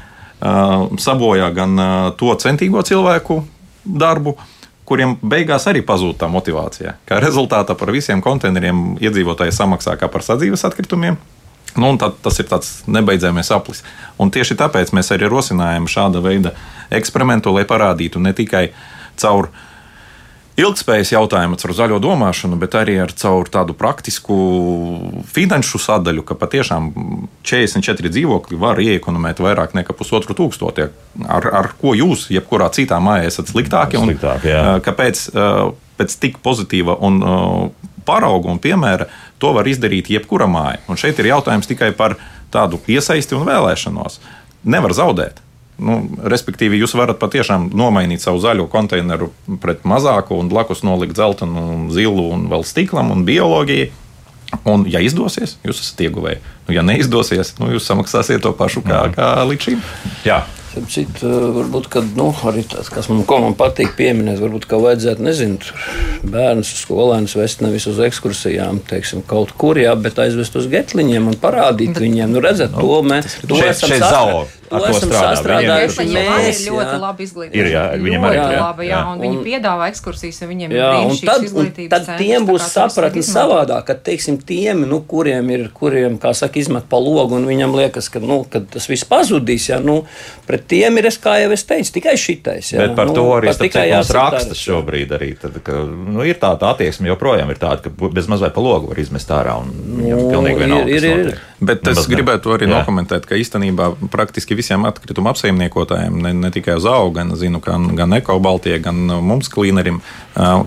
sabojā gan to centīgo cilvēku darbu, kuriem beigās arī pazūd tā motivācija. Kā rezultātā par visiem konteineriem iedzīvotāji samaksā kā par sadzīves atkritumiem. Nu, tad, tas ir tāds nebeidzamais aplis. Un tieši tāpēc mēs arī rosinājam šāda veida eksperimentu, lai parādītu ne tikai caur ilgspējas jautājumu, caur zaļo domāšanu, bet arī ar caur tādu praktisku finanšu sadaļu, ka patiešām 44 dzīvokļi var iekonomēt vairāk nekā pusotru tūkstoti. Ar, ar ko jūs, jebkurā citā mājā, esat sliktāki? un, Sliktāki, jā. Kāpēc pēc tik pozitīva un parauga un piemēra to var izdarīt jebkura māja? Un šeit ir jautājums tikai par tādu iesaisti un vēlēšanos. Nevar zaudēt. Nu, respektīvi, jūs varat patiešām nomainīt savu zaļo konteineru pret mazāku un blakus nolikt zeltainu, un zilu un vēl stiklam un bioloģiju. Un, ja izdosies, jūs esat ieguvēji. Nu, ja neizdosies, nu, jūs samaksāsiet to pašu kā, kā līdz šim. Jā. Citu, varbūt, kad, nu, arī tas, kas man, man patīk pieminēt, varbūt, ka vajadzētu, nezinu, bērnus, skolēnus vest nevis uz ekskursijām, teiksim, kaut kur, jā, bet aizvest uz getliņiem un parādīt bet, viņiem, nu, redzēt, to mēs, to Šeit- esam ar to to sastrādājuši Viņiem mēs, ir ļoti jā. labi izglītība. Ir, jā, viņiem arī, ļoti jā, labi, jā, jā. un viņi Un- piedāvā ekskursijas, un viņiem ir Jā, un brīnišķīgs tad, un izglītības tad centrs, tiem tā būs sapratni savādāk, ka, teiksim, tiem, nu, kuriem ir, kuriem, kā saka, izmet pa logu, un viņam liekas, ka, nu, ka tas viss pazudīs, jā, nu, pret tiem ir, es, kā jau es teicu, tikai šitais, jā. Bet par nu, to arī tikai mums raksta šobrīd. Arī, tad, ka, nu, ir tāda attieksme, joprojām ir tāda, ka bez mazliet pa logu var izmest ārā. un Viņam Nu, pilnīgi ir- vienalga. ir- ir. Bet es gribētu arī nokomentēt, ka īstenībā praktiski visiem atkrituma apsaimniekotājiem, ne, ne tikai uz augu, gan, zinu, gan, gan Eko Baltijai, gan mums klīnerim.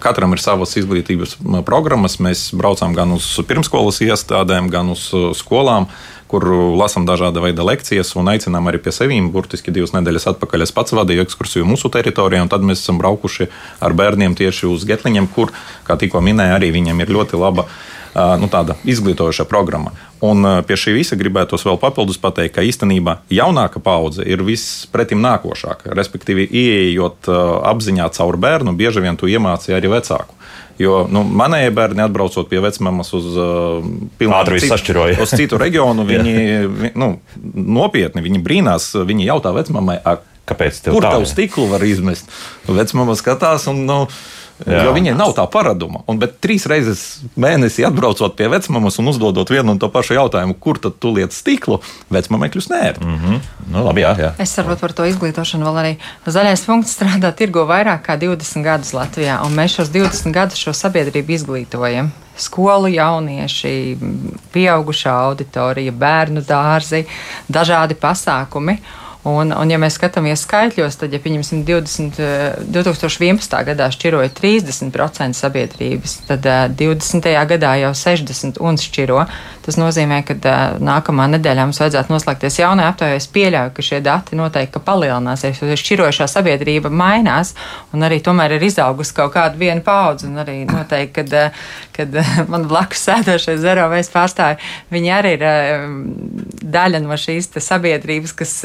Katram ir savas izglītības programmas. Mēs braucam gan uz pirmskolas iestādēm, gan uz skolām kur lasām dažāda veida lekcijas un aicinām arī pie sevīm. Burtiski divas nedēļas atpakaļ es pats vadīju ekskursiju mūsu teritorijā, un tad mēs esam braukuši ar bērniem tieši uz Getliņiem, kur, kā tikko minēja, arī viņiem ir ļoti laba nu, izglītojoša programma. Un pie šī visa gribētos vēl papildus pateikt, ka īstenībā jaunāka paudze ir vispretim nākošāka. Respektīvi, ieejot apziņā caur bērnu, bieži vien tu iemācīji arī vecāku. Jo nu, manējie bērni, atbraucot pie vecmāmas uz, uh, citu, uz citu reģionu, viņi nu, nopietni viņi brīnās. Viņi jautā vecmāmai, kāpēc kur tā? tavu stiklu var izmest. Vecmāma skatās un. Nu, Jā. Jo viņiem nav tā paraduma. Un, bet trīs reizes mēnesī atbraucot pie vecmāmas un uzdodot vienu un to pašu jautājumu, kur tad tu liec stiklu, vecmāmai kļūst nērti. Mm -hmm. nu, labi, jā, jā. Es saprotu par to izglītošanu vēl arī. Zaļais punkts strādā tirgo vairāk kā 20 gadus Latvijā, un mēs šos 20 gadus šo sabiedrību izglītojam skolu jaunieši, pieaugušā auditorija, bērnu dārzi, dažādi pasākumi. Un, un, ja mēs skatāmies skaitļos, tad, ja pieņemsim 20, 2011. Eh, gadā šķiroja 30% sabiedrības, tad 20. Eh, gadā jau 60% un šķiro. Tas nozīmē, ka uh, nākamā nedēļā mums vajadzētu noslēgties jaunai aptaujai. Es pieļauju, ka šie dati noteikti palielināsies, jo šķirošā sabiedrība mainās un arī tomēr ir izaugusi kaut kāda viena paudze. Un arī noteikti, kad, kad man blakus sēdošie zero veids pārstāvi, viņi arī ir daļa no šīs sabiedrības, kas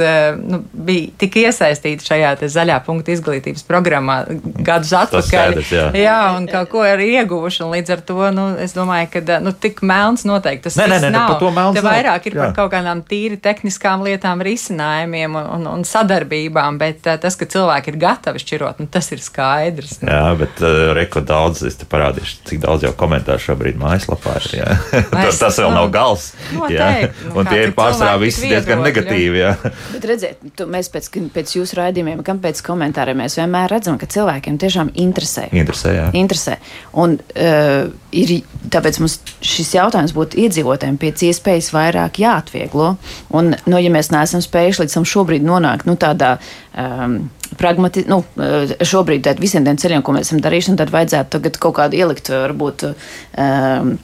nu, bija tik iesaistīti šajā zaļā punkta izglītības programmā gadus atpakaļ. Skaidrs, jā. jā, un kaut ko ir ieguvuši. Līdz ar to nu, es domāju, ka nu, tik melns noteikti tas ne, nē, nē, nav. Par to melns Te vairāk ir Jā. par kaut kādām tīri tehniskām lietām, risinājumiem un, un, un sadarbībām, bet tas, ka cilvēki ir gatavi šķirot, nu, tas ir skaidrs. Nu. Jā, bet uh, reko daudz, es te parādīšu, cik daudz jau komentāru šobrīd mājaslapā ir. Jā. tas, vēl nav gals. Noteikti. Jā. Un tie ir pārsvarā visi diezgan negatīvi. Jā. Bet redziet, tu, mēs pēc, pēc jūsu raidījumiem, kam pēc komentāriem, mēs vienmēr redzam, ka cilvēkiem tiešām interesē. Interesē, jā. Interesē. Un uh, ir, tāpēc mums šis jautājums būtu iedzīvotājiem pēc iespējas vairāk jāatvieglo. Un, nu, ja mēs neesam spējuši līdz tam šobrīd nonākt nu, tādā um, pragmati, nu, uh, šobrīd visiem tiem ceļiem, ko mēs esam darījuši, tad vajadzētu tagad kaut kādu ielikt, varbūt. Um,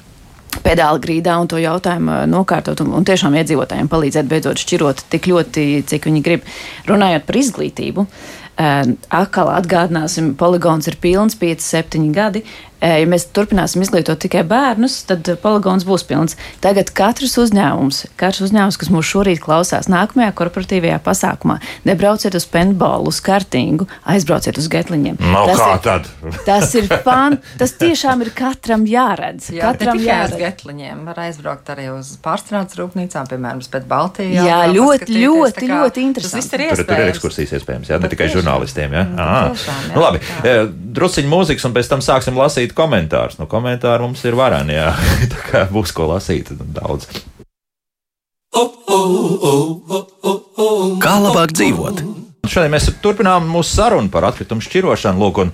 pedāli grīdā un to jautājumu uh, nokārtot un, un tiešām iedzīvotājiem palīdzēt beidzot šķirot tik ļoti, cik viņi grib. Runājot par izglītību, uh, atkal atgādināsim, poligons ir pilns 5-7 gadi. Ja mēs turpināsim izglītot tikai bērnus, tad poligons būs pilns. Tagad katrs uzņēmums, katrs uzņēmums, kas mūs šorīt klausās, nākamajā korporatīvajā pasākumā, nebrauciet uz penbolu, uz kartingu, aizbrauciet uz getliņiem. Nav tas kā ir, tad. tas ir fan, tas tiešām ir katram jāredz. Jā, katram jāredz. uz getliņiem, var aizbraukt arī uz pārstrādes rūpnīcām, piemēram, pēc Baltijas. Jā, ļoti, ļoti, ļoti interesanti. Tas viss ir Tur, tur ir iespējams. ekskursijas iespējams, jā, ne Nu, tikai tiešām. žurnālistiem. Jā. Nu, Ā. tiešām, jā, nu, labi, jā. drusciņ mūzikas, un pēc tam sāksim lasīt komentārus. Nu, komentāri mums ir varani, jā. Tā kā būs ko lasīt daudz. Kā labāk dzīvot? Šodien mēs turpinām mūsu sarunu par atkritumu šķirošanu. Lūk, un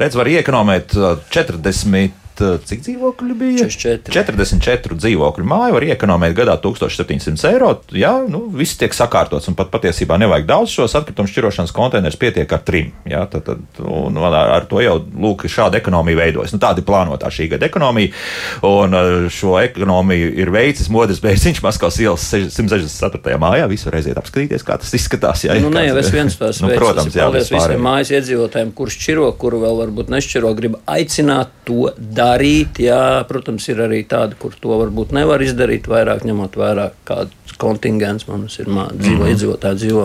redz, var iekonomēt uh, 40. Cik dzīvokļi bija? 44. 44 dzīvokļu māju var iekonomēt gadā 1700 eiro. Jā, nu, viss tiek sakārtots, un pat patiesībā nevajag daudz šos atkritumu šķirošanas konteinerus, pietiek ar trim. Jā, tad, tad, un ar, ar to jau lūk, šāda ekonomija veidojas. Nu, tāda ir plānotā šī gada ekonomija, un uh, šo ekonomiju ir veicis Modris Bēziņš Maskavas ielas 164. mājā. Visi var aiziet apskatīties, kā tas izskatās. Jā, Nu, ja ne jau es viens tās nu, veids, protams, jā, paldies visiem mājas iedzīvotājiem, kurš šķiro, kuru vēl varbūt nešķiro, grib aicināt to darīt. Jā, protams, ir arī tādi, kur to varbūt nevar izdarīt vairāk, ņemot vērā kāds kontingents mums ir mā, dzīvo, Mhm. iedzīvotāji dzīvo.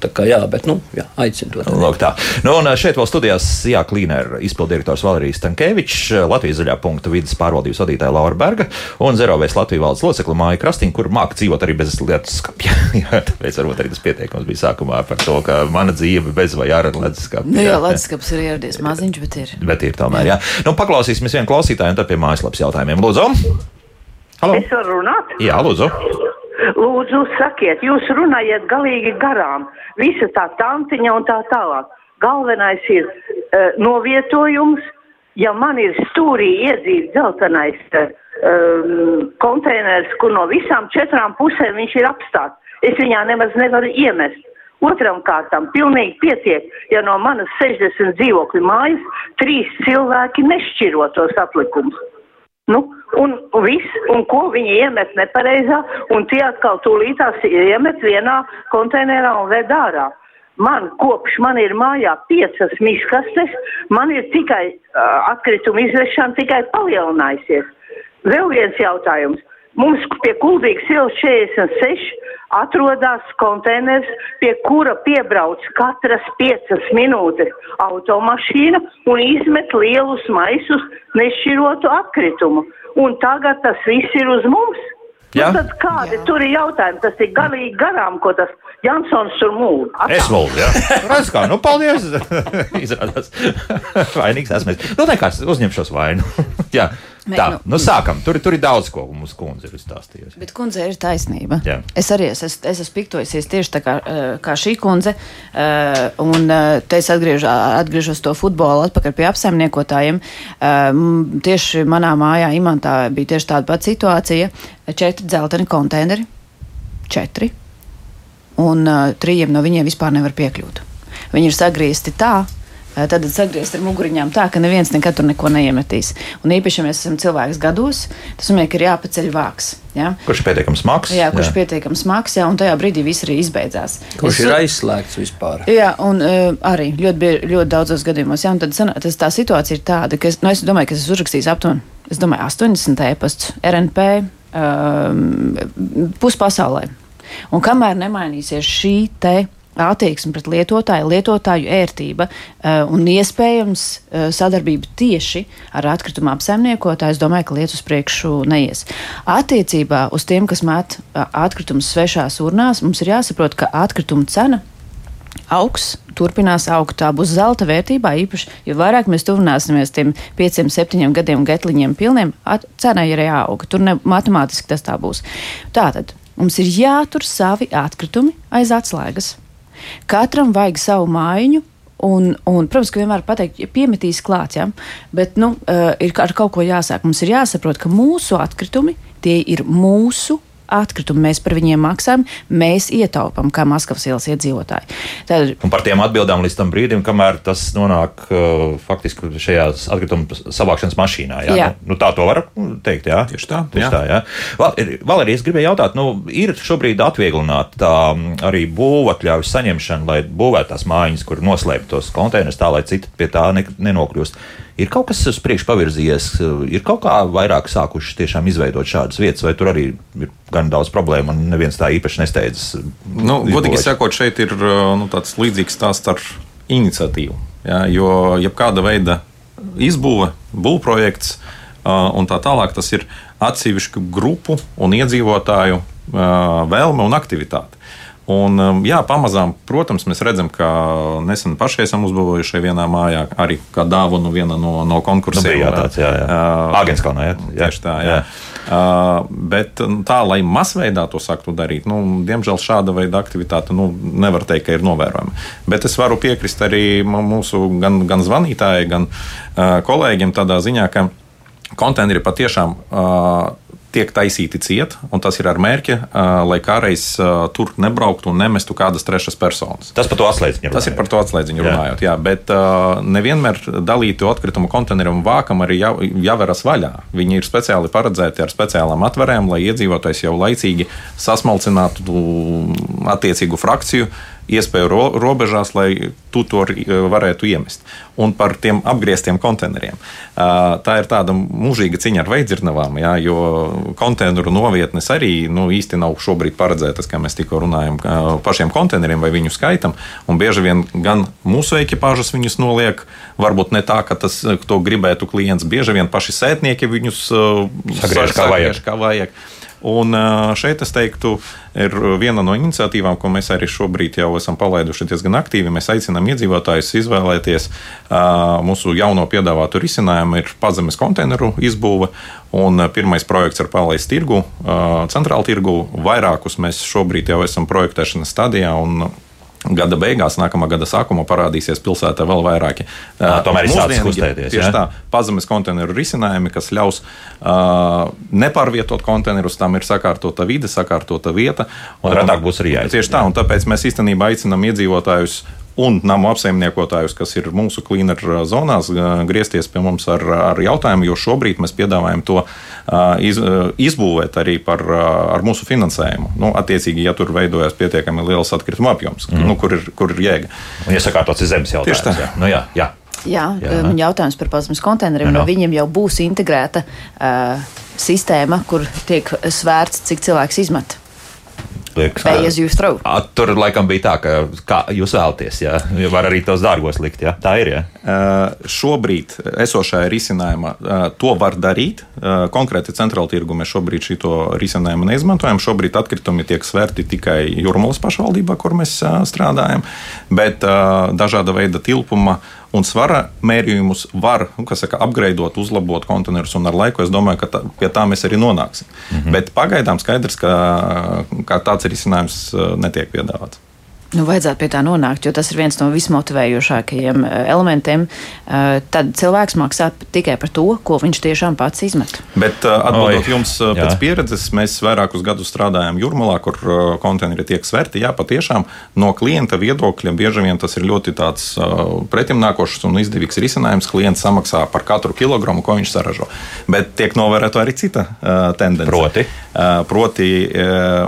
Tā kā jā, bet, nu, jā, aicinu to darīt. Lūk, tā. Nu, un šeit vēl studijās Jā, Klīnera izpildirektors Valerijas Tankēvičs, Latvijas zaļā punkta vidas pārvaldības vadītāja Laura Berga un Zerovēs Latvijas valdes locekla Māja Krastīna, kur māca dzīvot arī bez lietas skapja. Jā, tāpēc varbūt arī tas pieteikums bija sākumā par to, ka mana dzīve bez vai ar ledus skapja. Nu, jā, Latvijas ir ieradies maziņš, bet ir. Bet ir tomēr, jā. Nu, paklausīsimies vienu klausītāju un tad pie mājaslapas jautājumiem. Lūdzu! Halo! Es varu runāt? Jā, lūdzu! Lūdzu, sakiet, jūs runājat galīgi garām. Visa tā tantiņa un tā tālāk. Galvenais ir uh, novietojums. Ja man ir stūrī iedzīts dzeltenais uh, um, konteiners, kur no visām četrām pusēm viņš ir apstāts, es viņā nemaz nevaru iemest. Otram kārtam pilnīgi pietiek, ja no manas 60 dzīvokļu mājas trīs cilvēki nešķiro tos atlikumus. Nu, un viss, un ko viņi iemet nepareizā, un tie atkal tūlītās iemet vienā konteinerā un ved ārā. Man kopš man ir mājā piecas miskastes, man ir tikai uh, atkrituma izvešana tikai palielinājusies. Vēl viens jautājums. Mums pie Kuldīgas ielas 46 atrodas konteiners, pie kura piebrauc katras piecas minūtes automašīna un izmet lielus maisus nešķirotu atkritumu. Un tagad tas viss ir uz mums. Jā. Nu, tad kādi Jā. tur ir jautājumi? Tas ir galīgi garām, ko tas Jansons tur mūl. Es mūlu, jā. Redz kā, nu paldies. Izrādās. Vainīgs esmu es. Nu, nekas, uzņemšos vainu. Jā. Nē, Tā, nu- nu sākam. Tur, tur ir daudz ko mums kundze ir izstāstījusi. Bet kundze ir taisnība. Jā. Es arī es, es, es esmu piktojusies tieši tā kā, eh, kā šī kundze. eh, Un eh, te es atgriežu, atgriežos to futbolu atpakaļ pie apsaimniekotājiem. Tieši manā mājā Imantā bija tieši tāda pati situācija. Četri dzelteni konteineri. Četri. Un trījiem no viņiem vispār nevar piekļūt. Viņi ir sagriezti tā, Tad sagriezti ar muguriņām tā, ka neviens nekad tur neko neiemetīs. Un īpaši, ja mēs esam cilvēks gados, tas nozīmē, ka ir jāpaceļ vāks. Ja? Kurš ir pietiekams smags? Jā, kurš ir pietiekami smags, jā, un tajā brīdī viss arī izbeidzās. Kurš Es- ir aizslēgts vispār? Jā, un uh, arī ļoti, bie- ļoti daudzos gadījumos. Jā, un tad sanā, tas, tā situācija ir tāda, ka es, nu, es domāju, ka es esmu uzrakstījis aptuveni es domāju, 80 e-pastus RNP um, puspasaulē. Un kamēr nemainīsies šī te attieksme pret lietotāju, lietotāju ērtība uh, un iespējams uh, sadarbība tieši ar atkrituma apsaimniekotāju, es domāju, ka lietas uz priekšu neies. Attiecībā uz tiem, kas met uh, atkritumus svešās urnās, mums ir jāsaprot, ka atkrituma cena augs, turpinās augt. Tā būs zelta vērtībā, īpaši, jo vairāk mēs tuvināsimies tiem pieciem, septiņiem gadiem getliņiem pilniem, at, cenai arī auga. Tur ne, matemātiski tas tā būs. Tātad mums ir jātur savi atkritumi aiz atslēgas. Katram vajag savu mājiņu. Un, un, protams, ka vienmēr pateikt, ja piemetīs klāt, ja? bet nu, uh, ir ar kaut ko jāsāk. Mums ir jāsaprot, ka mūsu atkritumi tie ir mūsu atkritumi. Mēs par viņiem maksājam, mēs ietaupām kā Maskavas ielas iedzīvotāji. Tad Un par tiem atbildām līdz tam brīdim, kamēr tas nonāk uh, faktiski šajā atkrituma savākšanas mašīnā. Jā? Jā. Nu, nu, tā to var teikt. Jā? Tieši tā, Tieši jā. tā jā. Val, Valērija, es gribēju jautāt, nu, ir šobrīd atvieglināta tā arī būvatļauju saņemšana, lai būvētu tās mājiņas, kur noslēpt tos konteinerus tā, lai citi pie tā ne, nenokļūst. Ir kaut kas uz priekšu pavirzījies, ir kaut kā vairāk sākuši tiešām izveidot šādas vietas, vai tur arī ir gan daudz problēmu un neviens tā īpaši nesteidzas. Nu, godīgi sakot, šeit ir uh, nu, tāds līdzīgs stāsts ar iniciatīvu. Jā, jo jebkāda veida izbūve, būvprojekts uh, un tā tālāk, tas ir atsevišķu grupu un iedzīvotāju vēlme un aktivitāte. Un, um, jā, pamazām, protams, mēs redzam, ka nesen paši esam uzbūvējuši vienā mājā arī kā dāvanu viena no, no Nu, konkursiem. bija jā, tāds, jā. Uh, jā. jā. Tieši tā, jā. jā. Uh, bet nu, tā, lai masveidā to sāktu darīt, nu, diemžēl šāda veida aktivitāte nu, nevar teikt, ka ir novērojama. Bet es varu piekrist arī mūsu gan, gan zvanītājai, gan uh, kolēģiem tādā ziņā, ka konteineri patiešām uh, tiek taisīti ciet, un tas ir ar mērķi, lai kādreiz tur nebrauktu un nemestu kādas trešas personas. Tas par to atslēdziņu. Tas ir par to atslēdziņu Jā. runājot. Jā, bet nevienmēr dalītu atkritumu konteineru un vākam arī jā, jāveras vaļā. Viņi ir speciāli paredzēti ar speciālām atvērēm, lai iedzīvotājs jau laicīgi sasmalcinātu tu- attiecīgu frakciju. Iespēju ro robežās, lai tu to uh, varētu iemest. Un par tiem apgrieztiem konteineriem. Uh, Tā ir tāda mūžīga cīņa ar veidzirnavām, jā, jo konteineru novietnes arī nu, īsti nav šobrīd paredzētas, kā mēs tikko runājam, uh, pašiem konteineriem vai viņu skaitam. Un bieži vien gan mūsu ekipāžas viņus noliek, varbūt ne tā, ka tas, to gribētu klients. Bieži vien paši sētnieki viņus Sagriež kā vajag. Kā vajag. Un šeit es teiktu, ir viena no iniciatīvām, ko mēs arī šobrīd jau esam palaiduši diezgan aktīvi. Mēs aicinām iedzīvotājus izvēlēties mūsu jauno piedāvātu risinājumu, ir pazemes konteineru izbūve. Un pirmais projekts ir palaists tirgu, centrāla tirgu. Vairākus mēs šobrīd jau esam projektēšanas stadijā. Un, Gada beigās, nākamā gada sākumā parādīsies pilsētā vēl vairāki. Ā, tomēr ir sācis kustēties, Tieši ja? tā, pazemes konteineru risinājumi, kas ļaus uh, nepārvietot konteinerus, tam ir sakārtota vide, sakārtota vieta. Un retāk būs arī jāiziet, Tieši tā, un tāpēc mēs īstenībā aicinām iedzīvotājus. Un namu apsaimniekotājus, kas ir mūsu klīneru zonās, ā, griezties pie mums ar, ar jautājumu, jo šobrīd mēs piedāvājam to iz, izbūvēt arī par, ar mūsu finansējumu. Nu, attiecīgi, ja tur veidojas pietiekami liels atkrituma apjoms, mm. nu, kur, ir, kur ir jēga. Un iesakārtots ir zemes jautājums. Tieši tā. jā. Nu, jā, jā. Jā, Jā. jā. jautājums par plasmas konteineriem. Jā. No viņiem jau būs integrēta uh, sistēma, kur tiek svērts, cik cilvēks izmet. Liekas, Pay as you throw. A, Tur laikam bija tā, ka kā jūs vēlaties, jā, var arī tos dārgos likt. Jā. Tā ir. Jā. Uh, Šobrīd esošajā risinājumā uh, to var darīt. Uh, Konkrēti centrāla tirgu mēs šobrīd šo risinājumu neizmantojam. Šobrīd atkritumi tiek svērti tikai Jurmalas pašvaldībā, kur mēs uh, strādājam, bet uh, dažāda veida tilpuma un svara mērījumus var nu, kas saka, apgraidot, uzlabot konteinerus. Un ar laiku es domāju, ka tā, pie tā mēs arī nonāksim. Mm -hmm. Bet pagaidām skaidrs, ka, ka tāds risinājums uh, netiek piedāvāts. Nu, vajadzētu pie tā nonākt, jo tas ir viens no vismotivējošākajiem eh, elementiem. Eh, Tad cilvēks maksā tikai par to, ko viņš tiešām pats izmet. Bet uh, atbildot Oi, jums uh, pēc jā. pieredzes, mēs vairākus gadus strādājam Jurmalā, kur konteineri tiek sverti. Jā, patiešām no klienta viedokļa bieži vien tas ir ļoti tāds pretimnākošs un izdevīgs risinājums. Klients samaksā par katru kilogramu, ko viņš saražo. Bet tiek novērtēta arī cita tendence. Proti? Proti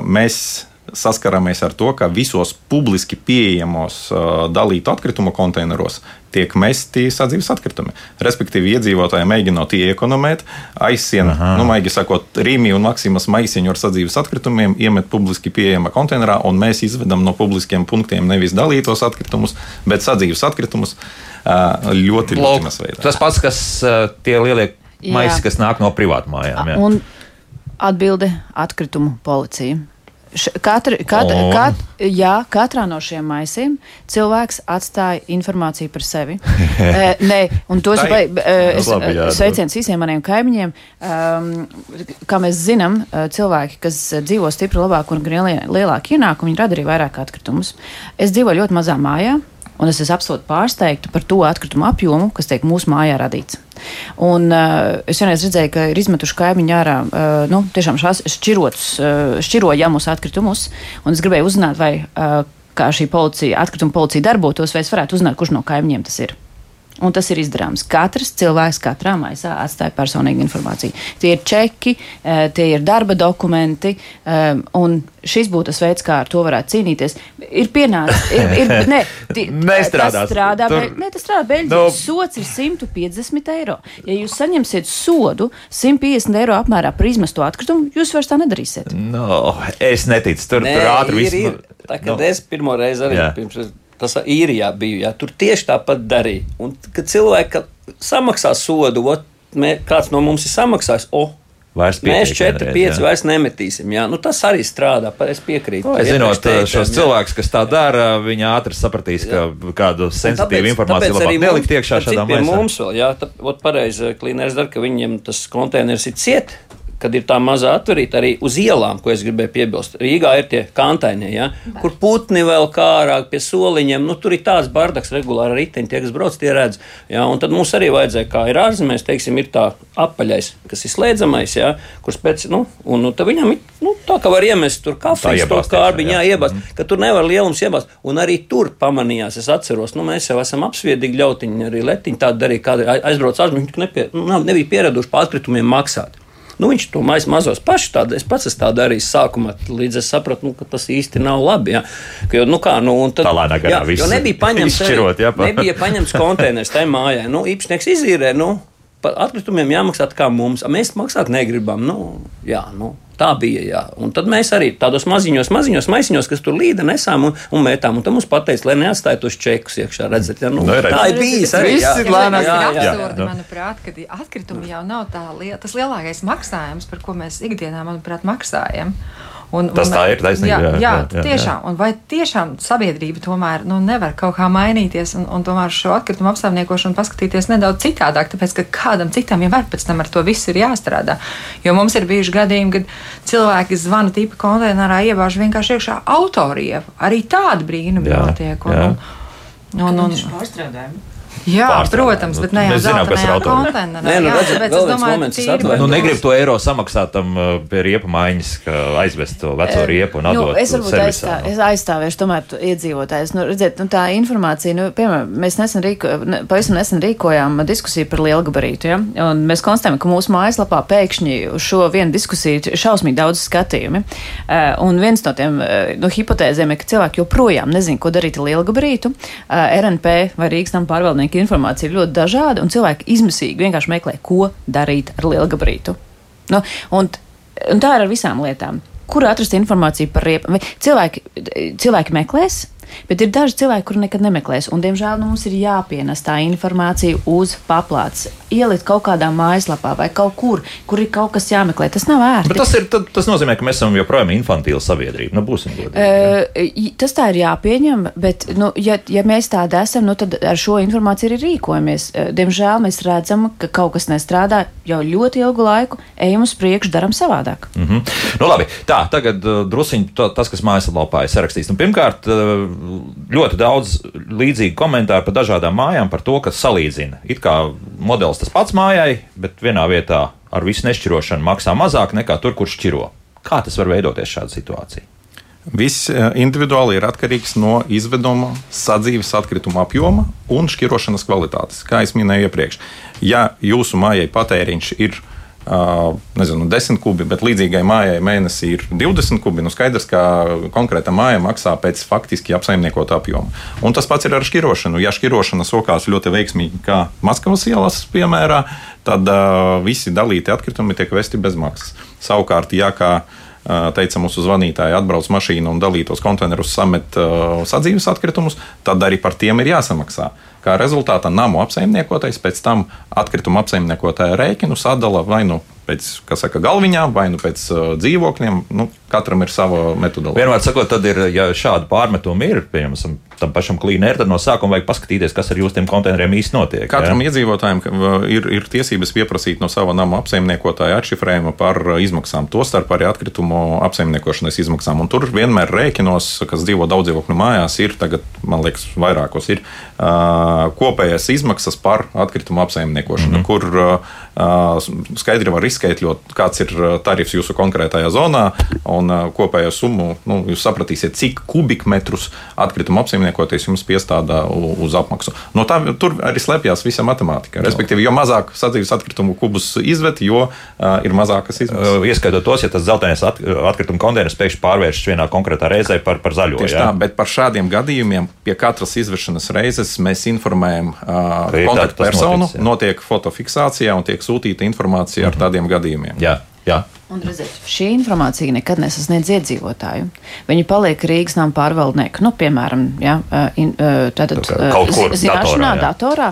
mēs saskaramies ar to, ka visos publiski pieejamos uh, dalītu atkritumu konteineros tiek mesti sadzīves atkritumi. Respektīvi, iedzīvotāji mēģinot iekonomēt, aizsien, nu, maigi sakot, Rīmi un Maksimas maisiņu ar sadzīves atkritumiem, iemet publiski pieejamā konteinerā, un mēs izvedam no publiskiem punktiem nevis dalītos atkritumus, bet sadzīves atkritumus uh, ļoti, Lūk, masveidā. tas pats, kas uh, tie lielie maisi, kas nāk no privātmājām. atbilde - atkritumu policija. Katru, kat, O. kat, jā, katrā no šiem maisiem cilvēks atstāja informāciju par sevi. e, nē, un to es, Tā vai, ir. e, es Labi, jā, e, sveiciens visiem maniem kaimiņiem. Um, kā mēs zinām, cilvēki, kas dzīvo stipri labāk un ir lielāki ienākumi, viņi rada arī vairāk atkritumus. Es dzīvoju ļoti mazā mājā. Un es esmu absolūti pārsteigta par to atkritumu apjomu, kas tiek mūsu mājā radīts. Un, uh, es vienreiz redzēju, ka ir izmetuši kaimiņu ārā uh, nu, tiešām šās šķirotus, uh, šķirojamus atkritumus. Es gribēju uzzināt, vai uh, šī policija, atkrituma policija darbotos, vai es varētu uzzināt, kurš no kaimiņiem tas ir. Un tas ir izdarāms. Katrs cilvēks katrā maisā atstāja personīgu informāciju. Tie ir čeki, eh, tie ir darba dokumenti, eh, un šis būtu tas veids, kā ar to varētu cīnīties. Ir pienācis, ir, ir, ne, ti- strādā, Tur- ne, tas strādā Beļģijā. Nu- No... Sots ir 150 eiro. Ja jūs saņemsiet sodu 150 eiro apmērā par izmesto atkritumu, jūs vairs tā nedarīsiet. No, es neticu. Tur, Nē, tur ātri viss ir. Tā kā nu, es pirmo reizi arī Jā. pirms es- tas īrijā biju, jā, tur tieši tāpat darīja. Un kad cilvēki samaksā sodu, ot, mē, kāds no mums ir samaksājis, o, Vairs mēs pietiek 4, vienreiz, 5 jā. vairs nemetīsim. Jā. Nu, tas arī strādā, es piekrītu. Nu, par Zinot teiktajām, šos jā. cilvēkus, kas tā dara, viņi ātri sapratīs, ka kādu sensitīvu informāciju tāpēc labāk nelikt iekšā šādā maisā. Mums vēl, jā, tā, pareizi klīnērs dara, ka viņiem tas konteiners ir ciet. Kad ir tā mazā atverīta arī uz ielām, ko es gribēju piebilst. Rīgā ir tie kantainie, ja, kur putni vēl kārāk pie soliņiem. Nu, tur ir tāds bardaks regulāri riteņi, tie, kas brauc, tie redz. Ja, un tad mums arī vajadzēja, kā ir ārzemēs, teiksim, ir tā apaļais, kas ir slēdzamais, ja, kurš pēc, nu, un nu, viņam ir, nu, tā kā var iemest tur kafijas, to iekšā, jā, iebāzt, ka tur nevar lielums iebāzt. Un arī tur pamanījās, es atceros, nu, mēs jau esam apsviedīgi ļautiņi, arī letiņi tādi darīja, kādi aizbrauc ārzemēs, viņi nepie, nu, nebija pieraduši par atkritumiem maksāt. Nu, viņš to maisu mazos pašus tādu, es pats esmu tā darījis sākumā, līdz es sapratu, nu, ka tas īsti nav labi. Jā. Ka, jo, nu, kā, nu, tad, Tā lēnā garā viss jo nebija paņemts, izšķirot, jā, pa- nebija paņemts konteiners tajā mājā. Nu, īpašnieks izīrē, nu, par atkritumiem jāmaksā tā kā mums, a mēs maksāt negribam. Nu, jā, nu, Tā bija. Jā. Un tad mēs arī tādos maziņos, maziņos maisiņos, kas tur līda, nesām un, un mētām. Un tad mums pateica, lai neatstāj tos čekus iekšā. Redzat, ja, nu, Nu, redz. tā ir bijis arī. Jā. ir Tas lēnāk. Jā, jā, jā. nu. manuprāt, ka atkritumi jau nav tā liela, tas lielākais maksājums, par ko mēs ikdienā, manuprāt, maksājam. Un, Tas un, tā ir taisnība, Jā, jā, jā, jā, jā, jā, tiešām. Un vai tiešām sabiedrība tomēr nu, nevar kaut kā mainīties un, un tomēr šo atkritumu apsaimniekošanu paskatīties nedaudz citādāk, tāpēc ka kādam citam jau var pēc tam ar to visu ir jāstrādā. Jo mums ir bijuši gadījumi, kad cilvēki zvana tipa konteinerā iebāž vienkārši iekšā autorievu. Arī tādi brīnumi Jā, notiek. Un, jā. un, un, un, pārstrādājumi. Jā, protams, bet jau Mēs zinām, kas ir konteinerā. Nē, nu, Jā, redziet, tāpēc vēl es domāju, moments, es atvainojos. Nu, negribu to- eiro samaksāt tam uh, pie riepa maiņas, ka aizvest to veco riepu un Nu, atdot es varbūt servisā. aizstā, es aizstāvēšu tomēr iedzīvotājus. Nu, redziet, nu, tā informācija, nu, piemēram, mēs nesen, rīko, ne, pavisam nesen rīkojām diskusiju par lielgabarītu, ja? un mēs konstatējam, ka mūsu mājaslapā pēkšņi uz šo vienu diskusiju ir šausmīgi daudz skatījumi. Uh, un viens no tiem nu, hipotēzēm ir, ka cilvēki joprojām nezina, ko darīt ar lielgabarītu. Uh, RNP vai Rīgas tam pārvaldnieka informācija ir ļoti dažāda, un cilvēki izmisīgi vienkārši meklē, ko darīt ar lielgabarītu. Nu, un, un tā ir ar visām lietām. Kur atrast informāciju par riepu? Vai Cilvēki, cilvēki meklēs, bet ir daži cilvēki, kuri nekad nemeklēs. Un, diemžēl nu, mums ir jāpienes tā informācija uz paplātes. Ielikt kaut kādā mājaslapā vai kaut kur, kur ir kaut kas jāmeklē. Tas nav ērti. Bet tas, ir, tad, tas nozīmē, ka mēs esam joprojām infantīla sabiedrība. Nu, būsim godīgi. Uh, tas tā ir jāpieņem, bet, nu, ja, ja mēs tādi esam, nu, tad ar šo informāciju arī rīkojamies. Diemžēl mēs redzam, ka kaut kas nestrādā jau ļoti ilgu laiku, ejam uz priekšu, darām savādāk. Mm -hmm. nu, labi, tā, tagad uh, druskuļi tas, kas mājaslapā ir sarakstīts. Nu, pirmkārt, uh, ļoti daudz līdzīgu komentāru par dažādām mājām, par to, kas salīdzina. It kā modelis tas pats mājai, bet vienā vietā ar visu nešķirošanu maksā mazāk nekā tur, kur šķiro. Kā tas var veidoties šāda situācija? Viss eh, individuāli ir atkarīgs no izveduma, sadzīves atkrituma apjoma un šķirošanas kvalitātes. Kā jau minēju iepriekš, ja jūsu mājai patēriņš ir uh, nezinu, 10 kubi, bet līdzīgai mājai mēnesī ir 20 kubi, nu skaidrs, ka konkrēta māja maksā pēc faktiski apsaimniekota apjoma. Un tas pats ir ar šķirošanu. Ja šķirošana sokās ļoti veiksmīgi, kā Maskavas ielas piemērā, tad uh, visi dalīti atkritumi tiek vesti bez maksas. Savukārt, ja kā teica mūsu zvanītāji, atbrauc mašīna un dalītos konteinerus samet uh, sadzīves atkritumus, tad arī par tiem ir jāsamaksā. Kā rezultātā namu apsaimniekotais pēc tam atkrituma apsaimniekotāja rēķinu sadala vai nu pēc, kā saka, galviņām, vai nu pēc uh, dzīvokļiem. Nu, katram ir sava metodoloģija. Vienmēr sakot, tad ir, ja šādi pārmetumi ir, piemēram, tam pašam klīnēram, tad no sākuma vajag paskatīties, kas ar jūsu tiem konteineriem īsti notiek. Katram ja? iedzīvotājam ka, ir, ir tiesības pieprasīt no sava nama apsaimniekotāja atšifrējumu par uh, izmaksām, tostarp arī atkritumu apsaimniekošanas izmaksām. Un tur vienmēr rēķinos, kas dzīvo daudz dzīvokļu mājās, ir tagad, man liekas, vairākos ir uh, kopējās izmaksas par atkritumu apsaimniekošanu, mm -hmm. kur uh, skaidri var izskaidrot, kāds ir tarifs jūsu konkrētajā zonā un uh, kopējo summu. Nu, jūs sapratīsiet, cik kubikmetrus atkritumu apsaimniekoties jums piestādā uz apmaksu. No tā tur arī slēpjas visa matemātika. Respektīvi, jo mazāk sadzīves atkritumu kubus izvet, jo uh, ir mazākas izmaksas. Uh, ieskaitot tos, ja tas zeltainais at, atkrituma konteiners pēkšņi pārvēršas vienā konkrētā reizē par, par zaļo. Tieši jā? tā, bet par šādiem gadījumiem pie katras izvešanas reizes mēs informējam uh, kontaktpersonu, notiek fotofiksācija un tiek sūtīta informācija ar tādiem gadījumiem. Jā, jā. Un, redziet, šī informācija nekad nesasniedz iedzīvotāju. Viņi paliek Rīgas nama pārvaldnieki. Nu, piemēram, ja, in, tātad, Tā kaut kur zināšanā, datorā, jā. datorā.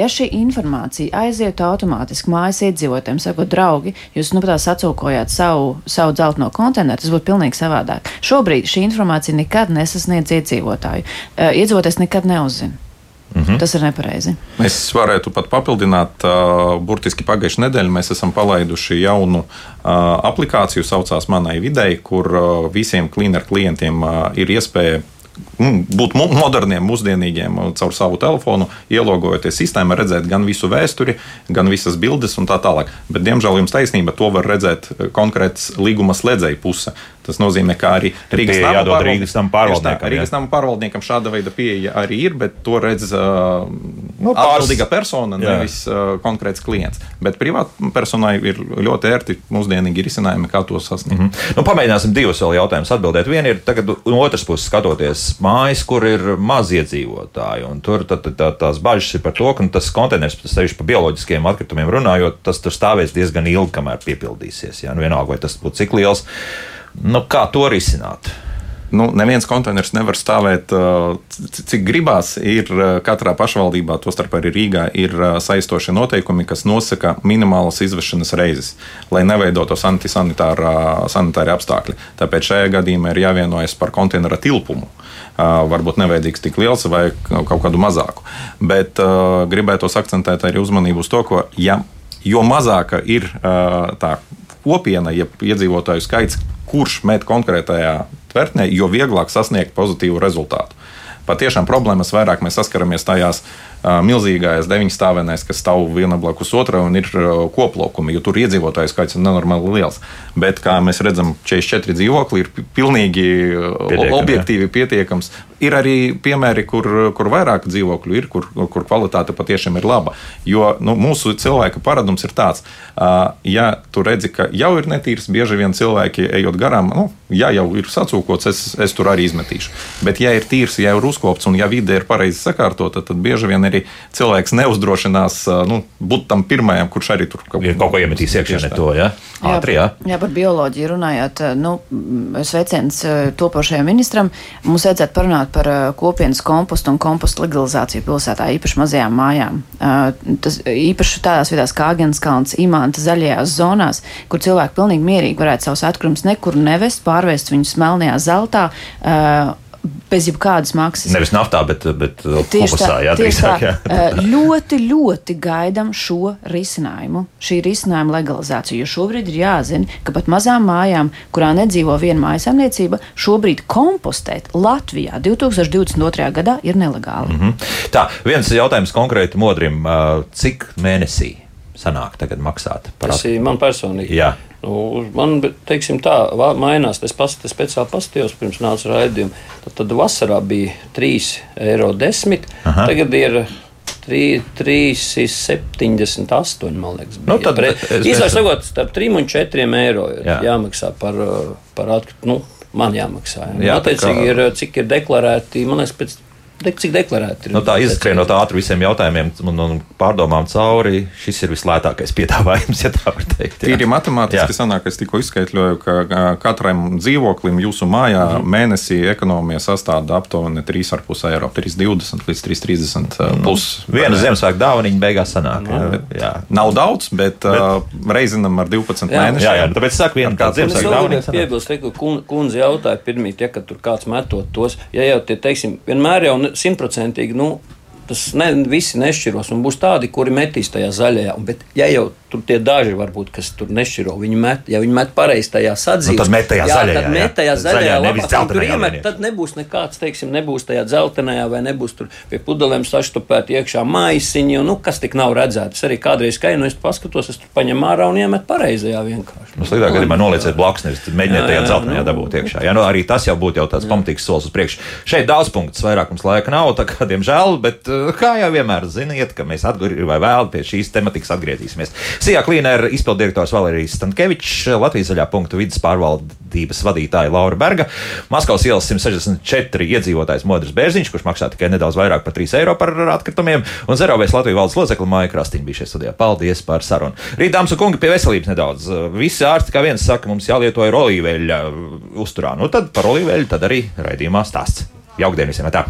Ja šī informācija aizietu automātiski mājas iedzīvotājiem, sakot, draugi, jūs nu pat sacūkojāt savu, savu dzelteno konteineru, tas būtu pilnīgi savādāk. Šobrīd šī informācija nekad nesasniedz iedzīvotāju. Iedzīvotājs nekad neuzzina. Mm -hmm. Tas ir nepareizi. Es varētu pat papildināt, uh, burtiski pagājušajā nedēļā mēs esam palaiduši jaunu uh, aplikāciju, saucās Manai videi, kur uh, visiem cleaner klientiem ir iespēja būt mu- moderniem, mūsdienīgiem uh, caur savu telefonu, ielogojoties sistēmā, redzēt gan visu vēsturi, gan visas bildes un tā tālāk. Bet, diemžēl, jums taisnība, to var redzēt uh, konkrēts līguma slēdzēja puse. Tas nozīmē, ka arī Rīgas nama jādod Rīgas nama pārvaldniekam, jā. Rīgas nama pārvaldniekam šāda veida pieeja arī ir, bet to redz uh, Nu, atbildīga persona, Jā. nevis uh, konkrēts klients. Bet privātpersonai ir ļoti ērti mūsdienīgi risinājumi, kā to sasniegt. Mm -hmm. Nu, pamēģināsim divus vēl jautājumus atbildēt. Viena ir tagad, no otras puses, skatoties mājas, kur ir maz iedzīvotāji. un Tur tad, tā, tās bažas ir par to, ka nu, tas konteiners, tas sevišķi par bioloģiskiem atkritumiem runājot, tas tur stāvēs diezgan ilgi, kamēr piepildīsies. Jā, nu, vienalga, vai tas būtu cik liels. Nu, kā to risināt? Nu, neviens konteiners nevar stāvēt, uh, cik gribās. Ir uh, katrā pašvaldībā, tostarp arī Rīgā, ir uh, saistošie noteikumi, kas nosaka minimālas izvešanas reizes, lai neveidotos antisanitāri apstākļi. Tāpēc šajā gadījumā ir jāvienojas par konteinera tilpumu. Varbūt nevajadzīgs tik liels vai kaut kādu mazāku. Bet uh, gribētos akcentēt arī uzmanību uz to, ka ja, jo mazāka ir uh, tā kopiena, ja iedzīvotāju skaits, kurš met konkrētajā tvertnē, jo vieglāk sasniegt pozitīvu rezultātu. Patiešām problēmas vairāk mēs saskaramies tajās uh, milzīgajās deviņstāvēnēs, kas stāv viena blakus otrai un ir koplaukumi, jo tur iedzīvotāju skaits ir nenormāli liels. Bet, kā mēs redzam, 44 dzīvokļi ir pi- pilnīgi Pietiekami, objektīvi pietiekams. Ir arī piemēri, kur, kur vairāk dzīvokļu ir, kur, kur kvalitāte patiešām ir laba. Jo nu, mūsu cilvēka paradums ir tāds, ja tu redzi, ka jau ir netīrs, bieži vien cilvēki ejot garām, nu, ja jau ir sacūkots, es, es tur arī izmetīšu. Bet, ja ir tīrs, ja ir uzkopts un ja vide ir pareizi sakārtota, tad bieži vien arī cilvēks neuzdrošinās uh, nu, būt tam pirmajam, kurš arī tur Ir kaut ko iemetīs iekšā, ja? Ātri, jā. jā, par bioloģiju runājot, nu, sveiciens topošajam ministram. Mums vajadzētu parunāt par kopienas kompostu un kompostu legalizāciju pilsētā, īpaši mazajām mājām. Tas īpaši tādās vietās kā Agenskalns, Imanta zaļajās zonās, kur cilvēki pilnīgi mierīgi varētu savus atkritumus nekur nevest, pārvest viņus melnajā zeltā. eh, Bez jebkādas maksas. Nevis naftā, bet, bet kopusā, tā, jā, drīzāk. Eh, ļoti, ļoti gaidām šo risinājumu, šī risinājuma legalizāciju. Jo šobrīd ir jāzina, ka pat mazām mājām, kurā nedzīvo viena mājasemniecība, šobrīd kompostēt Latvijā 2022. gadā ir nelegāli. Mm -hmm. Tā, viens jautājums konkrēti modrim. ā, Cik mēnesī sanāk tagad maksāt par ir man personīgi. Jā. Nu, man, teiksim, tā mainās. Es pats speciāli paskatījos pirms nāca raidījuma. Tad, tad vasarā bija 3,10 eiro. Aha. Tagad ir 3,78 man liekas. Nu, bija. tad Pre- es- Īsāk es- sakot, starp 3 un 4 eiro ir Jā. Jā. jāmaksā par, par atkritumu. Nu, man jāmaksā. Jā. Jā, Attiecīgi, kā- ir, cik ir deklarēti, man liekas, pēc, de, cik deklarēti ir. Nu, tā izskrienot ātri visiem jautājumiem un, un pārdomām cauri, šis ir vislētākais piedāvājums, ja tā var teikt. jā. Tīri matemātiski sanāk, es tikko izskaidroju, ka katram dzīvoklim jūsu mājā Mhm. mēnesī ekonomija sastāv aptuveni 3,5 eiro, 3,20 līdz 3,30 ā, plus. Viena Ziemassvētku dāvana beigās sanāk. Jā, jā. Nav daudz, bet, bet reizinam ar 12 Jā. mēnešiem. Jā, jā, nu, tāpēc saku, viena tāda Ziemassvētku sanāk. piebilst, ka kun- kundze jautāja pirmīt, ja kad tur kāds metot tos, ja jau tie, teiksim, vienmēr jau ne- simtprocentīgi, nu, tas ne, visi nešķiros, un būs tādi, kuri metīs tajā zaļajā, bet ja jau tur tie daži varbūt, kas tur nešķiro, viņi met, ja viņi met pareizi tajā sadzīvē, Nu, tad met tajā zaļajā, tad jā. met tajā Zaļajā, zaļajā, un tur iemet, tad nebūs nekāds, teiksim, nebūs tajā dzeltenajā vai nebūs tur pie pudelēm saštupēt iekšā maisiņi, un, nu, kas tik nav redzēts. Arī kādreiz skainu, nu, es paskatos, es tur paņemu ārā un iemet pareizajā vienkārši. Nu, sliktāk gadījumā nolieciet blakus, nevis mēģiniet Jā, tajā jā, dzeltenajā nu. dabūt iekšā. Jā, nu, arī tas jau būtu jau tāds pamatīgs solis uz priekšu. Šeit daudz punktu, vairāk mums laika nav, tā kā diemžēl, bet uh, kā jau vienmēr ziniet, ka mēs atgri vai vēl pie šīs tematikas atgriezīsimies. Sijā Klīnera izpildirektors Valērijas Stankēvičs, Latvijas zaļā punktu vidas pārvaldības vadītāja Laura Berga, Maskavas ielas 164 iedzīvotājs Modris Bērziņš, kurš maksā tikai nedaudz vairāk par 3 eiro par atkritumiem, un Zerovēs Latvijas valdes locekla Māja Krastīna bija šeit studijā. Paldies par sarunu. Rīt, dāmas un kungi, pie veselības nedaudz. Visi ārsti, kā viens saka, mums jālieto ir olīveļa uzturā. Nu tad par olīveļu tad arī raidījumā stāsts. Jaukdien visiem! Tā!